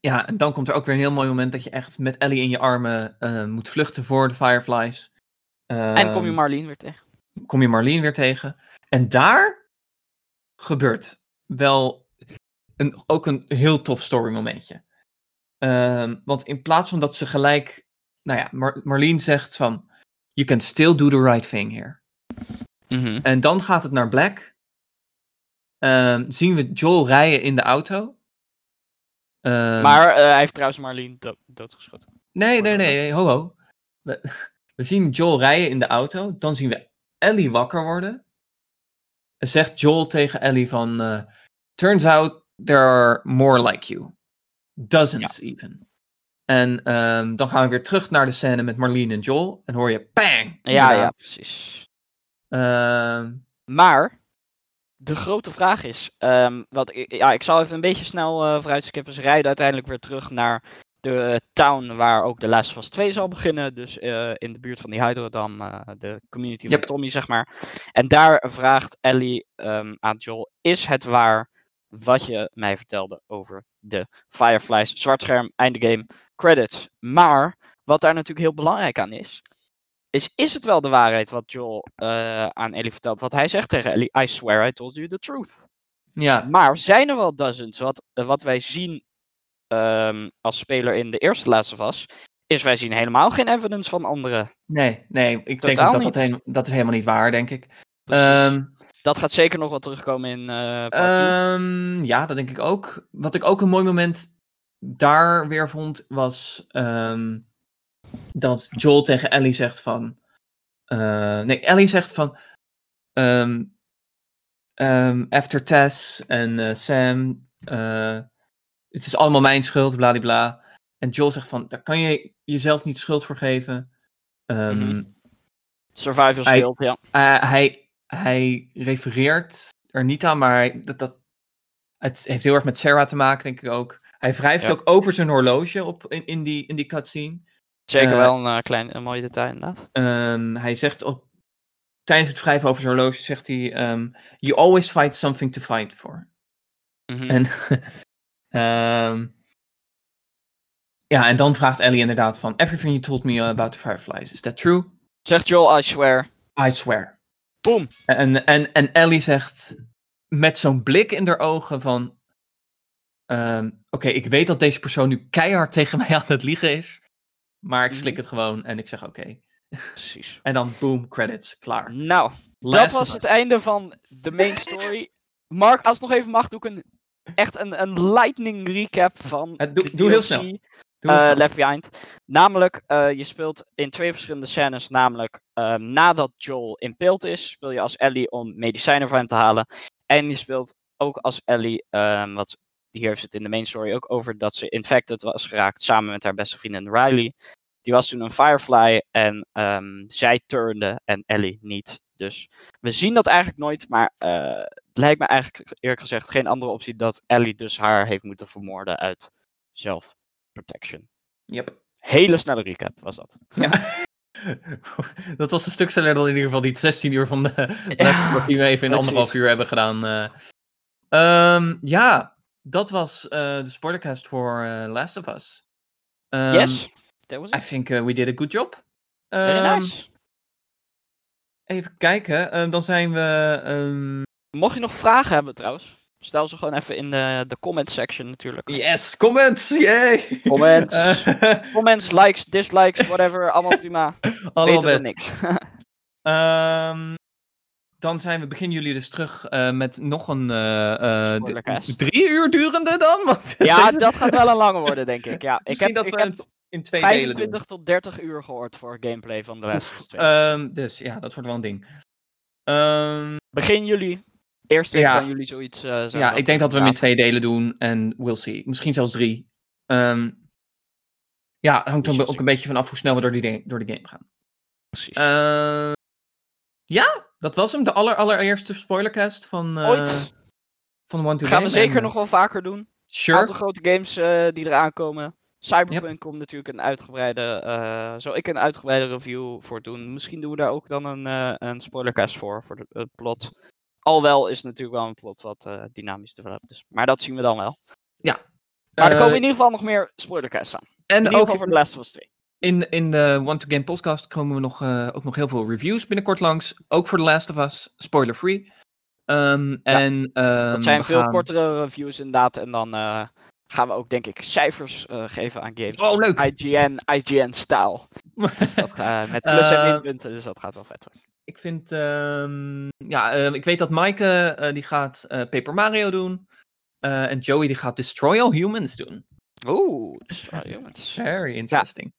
Ja, en dan komt er ook weer een heel mooi moment dat je echt met Ellie in je armen eh, moet vluchten voor de Fireflies. en kom je Ehm, Marlene weer tegen. kom je Marlene weer tegen. En daar gebeurt wel een, ook een heel tof story momentje. Ehm, want in plaats van dat ze gelijk, nou ja, Mar- Marlene zegt van, you can still do the right thing here. Mhm. En dan gaat het naar Black. Ehm, zien we Joel rijden in de auto. Ehm, maar eh, hij heeft trouwens Marlene do- doodgeschoten. Nee, nee, nee, nee, ho, ho. We, we zien Joel rijden in de auto. Dan zien we Ellie wakker worden. En zegt Joel tegen Ellie van... eh, Turns out there are more like you. Dozens even. En ehm, dan gaan we weer terug naar de scène met Marlene en Joel. En hoor je bang! Ja, ja, precies. Ehm, Maar, de grote vraag is, ehm, wat, ja, ik zal even een beetje snel eh vooruit skippen. Ze rijden uiteindelijk weer terug naar de eh, town waar ook de Last of Us 2 zal beginnen. Dus eh, in de buurt van die Hydrodam, de community Yep. van Tommy, zeg maar. En daar vraagt Ellie aan Joel, is het waar wat je mij vertelde over de Fireflies? Zwart scherm, einde game, credits. Maar, wat daar natuurlijk heel belangrijk aan is, is, is het wel de waarheid wat Joel eh, aan Ellie vertelt? Wat hij zegt tegen Ellie, I swear I told you the truth. ja, Maar zijn er wel dozens? Wat, eh, wat wij zien ehm, als speler in de eerste Last of Us, is wij zien helemaal geen evidence van anderen. nee, nee. Ik denk ook dat dat, dat is helemaal niet waar, denk ik. Ehm, dat gaat zeker nog wel terugkomen in eh. Ehm, ja, dat denk ik ook. Wat ik ook een mooi moment daar weer vond, was ehm, dat Joel tegen Ellie zegt van... eh, nee, Ellie zegt van... after Tess en eh, Sam, het is allemaal mijn schuld, bladibla. En Joel zegt van, daar kan je jezelf niet schuld voor geven. Mhm. Survival skill, ja. hij, hij refereert er niet aan, maar hij- dat, dat, het heeft heel erg met Sarah te maken, denk ik ook. Hij wrijft Ja. ook over zijn horloge op, in, in, die, in die cutscene. Zeker eh, wel een eh, klein, een mooi detail inderdaad. Ehm, hij zegt ook, tijdens het wrijven over zijn horloge, zegt hij, ehm, you always find something to fight for. Mhm. En, ehm, ja, en dan vraagt Ellie inderdaad van, everything you told me about the fireflies, is that true? Zegt Joel, I swear. I swear. Boom. En, en, en Ellie zegt met zo'n blik in haar ogen van... ehm, Oké, ik weet dat deze persoon nu keihard tegen mij aan het liegen is. Maar ik slik Mhm. het gewoon en ik zeg oké. Precies. En dan boom, credits, klaar. Nou, Last dat was het einde van de main story. Mark, als het nog even mag, doe ik een, echt een, een lightning recap van Eh, doe- de doe heel snel. Eh. Left Behind. Namelijk, eh, je speelt in twee verschillende scènes. Namelijk, eh, nadat Joel impeeld is, speel je als Ellie om medicijnen voor hem te halen. En je speelt ook als Ellie, ehm, wat hier heeft het in de main story ook over, dat ze infected was geraakt samen met haar beste vriendin Riley. Die was toen een Firefly en ehm, zij turnde en Ellie niet. Dus we zien dat eigenlijk nooit, maar het lijkt me eigenlijk eerlijk gezegd geen andere optie dat Ellie dus haar heeft moeten vermoorden uit self-protection. Yep. Hele snelle recap was dat. Ja. dat was een stuk sneller dan in ieder geval die 16 uur van de les die we even in anderhalf uur hebben gedaan. eh. Ehm, ja, dat was eh, de spoilercast voor eh, Last of Us. Ehm, yes, that was I it. think uh, we did a good job. Very Ehm, nice. Even kijken, ehm, dan zijn we. ehm, Mocht je nog vragen hebben trouwens, stel ze gewoon even in de, de comment section natuurlijk. Yes, comments! Yay! Comments. Comments, likes, dislikes, whatever, allemaal prima. allemaal best. niks. Ehm, dan zijn we begin juli dus terug eh, met nog een eh, eh, drie uur durende dan. Want Ja, deze- dat gaat wel een lange worden, denk ik. Ja, ik Misschien heb, dat ik we heb in twee delen doen. 25 tot 30 uur gehoord voor gameplay van de Last of Us 2. Ehm, dus ja, dat wordt wel een ding. Ehm, Begin juli. Eerste ja. van juli zoiets. zo ja, ik denk dat we hem in twee delen doen en we'll see. Misschien zelfs drie. Ehm, ja, het hangt er ook een beetje van af hoe snel we door, die de- door de game gaan. Precies. Ehm, ja, dat was hem. De aller, allereerste spoilercast van, eh Ooit van One to gaan we zeker En, nog wel vaker doen. Een Sure. aantal grote games eh, die eraan komen. Cyberpunk komt natuurlijk een uitgebreide. zal ik een uitgebreide review voor doen. Misschien doen we daar ook dan een, een spoilercast voor, voor de- het plot. Alwel is het natuurlijk wel een plot wat eh, dynamisch developed is. Maar dat zien we dan wel. Maar er Eh, komen in ieder geval nog meer spoilercasts aan. En ook voor The Last of Us 2. in, in de One to Game podcast komen we nog, eh, ook nog heel veel reviews binnenkort langs. Ook voor The Last of Us, spoiler free. Ehm, en, ehm, Dat zijn veel gaan- kortere reviews inderdaad. En dan eh, gaan we ook denk ik cijfers eh, geven aan games. Oh, leuk! IGN, IGN-stijl. Dus dat met plus en Eh, minpunten, dus dat gaat wel vet worden. Ik vind, ehm, ja, eh, ik weet dat Maaike, eh, die gaat eh, Paper Mario doen. Eh, en Joey, die gaat Destroy All Humans doen. Oeh, Destroy Humans. Very interesting.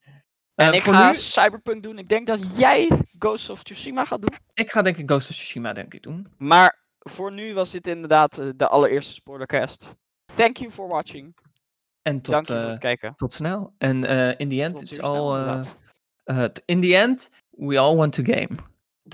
En Eh, ik ga nu, Cyberpunk doen. Ik denk dat jij Ghost of Tsushima gaat doen. ik ga denk ik Ghost of Tsushima denk ik doen. Maar voor nu was dit inderdaad de allereerste spoilercast. Thank you for watching. En tot, Dank je voor het kijken. tot snel. En in the end, Tot it's all, in the end, we all want to game.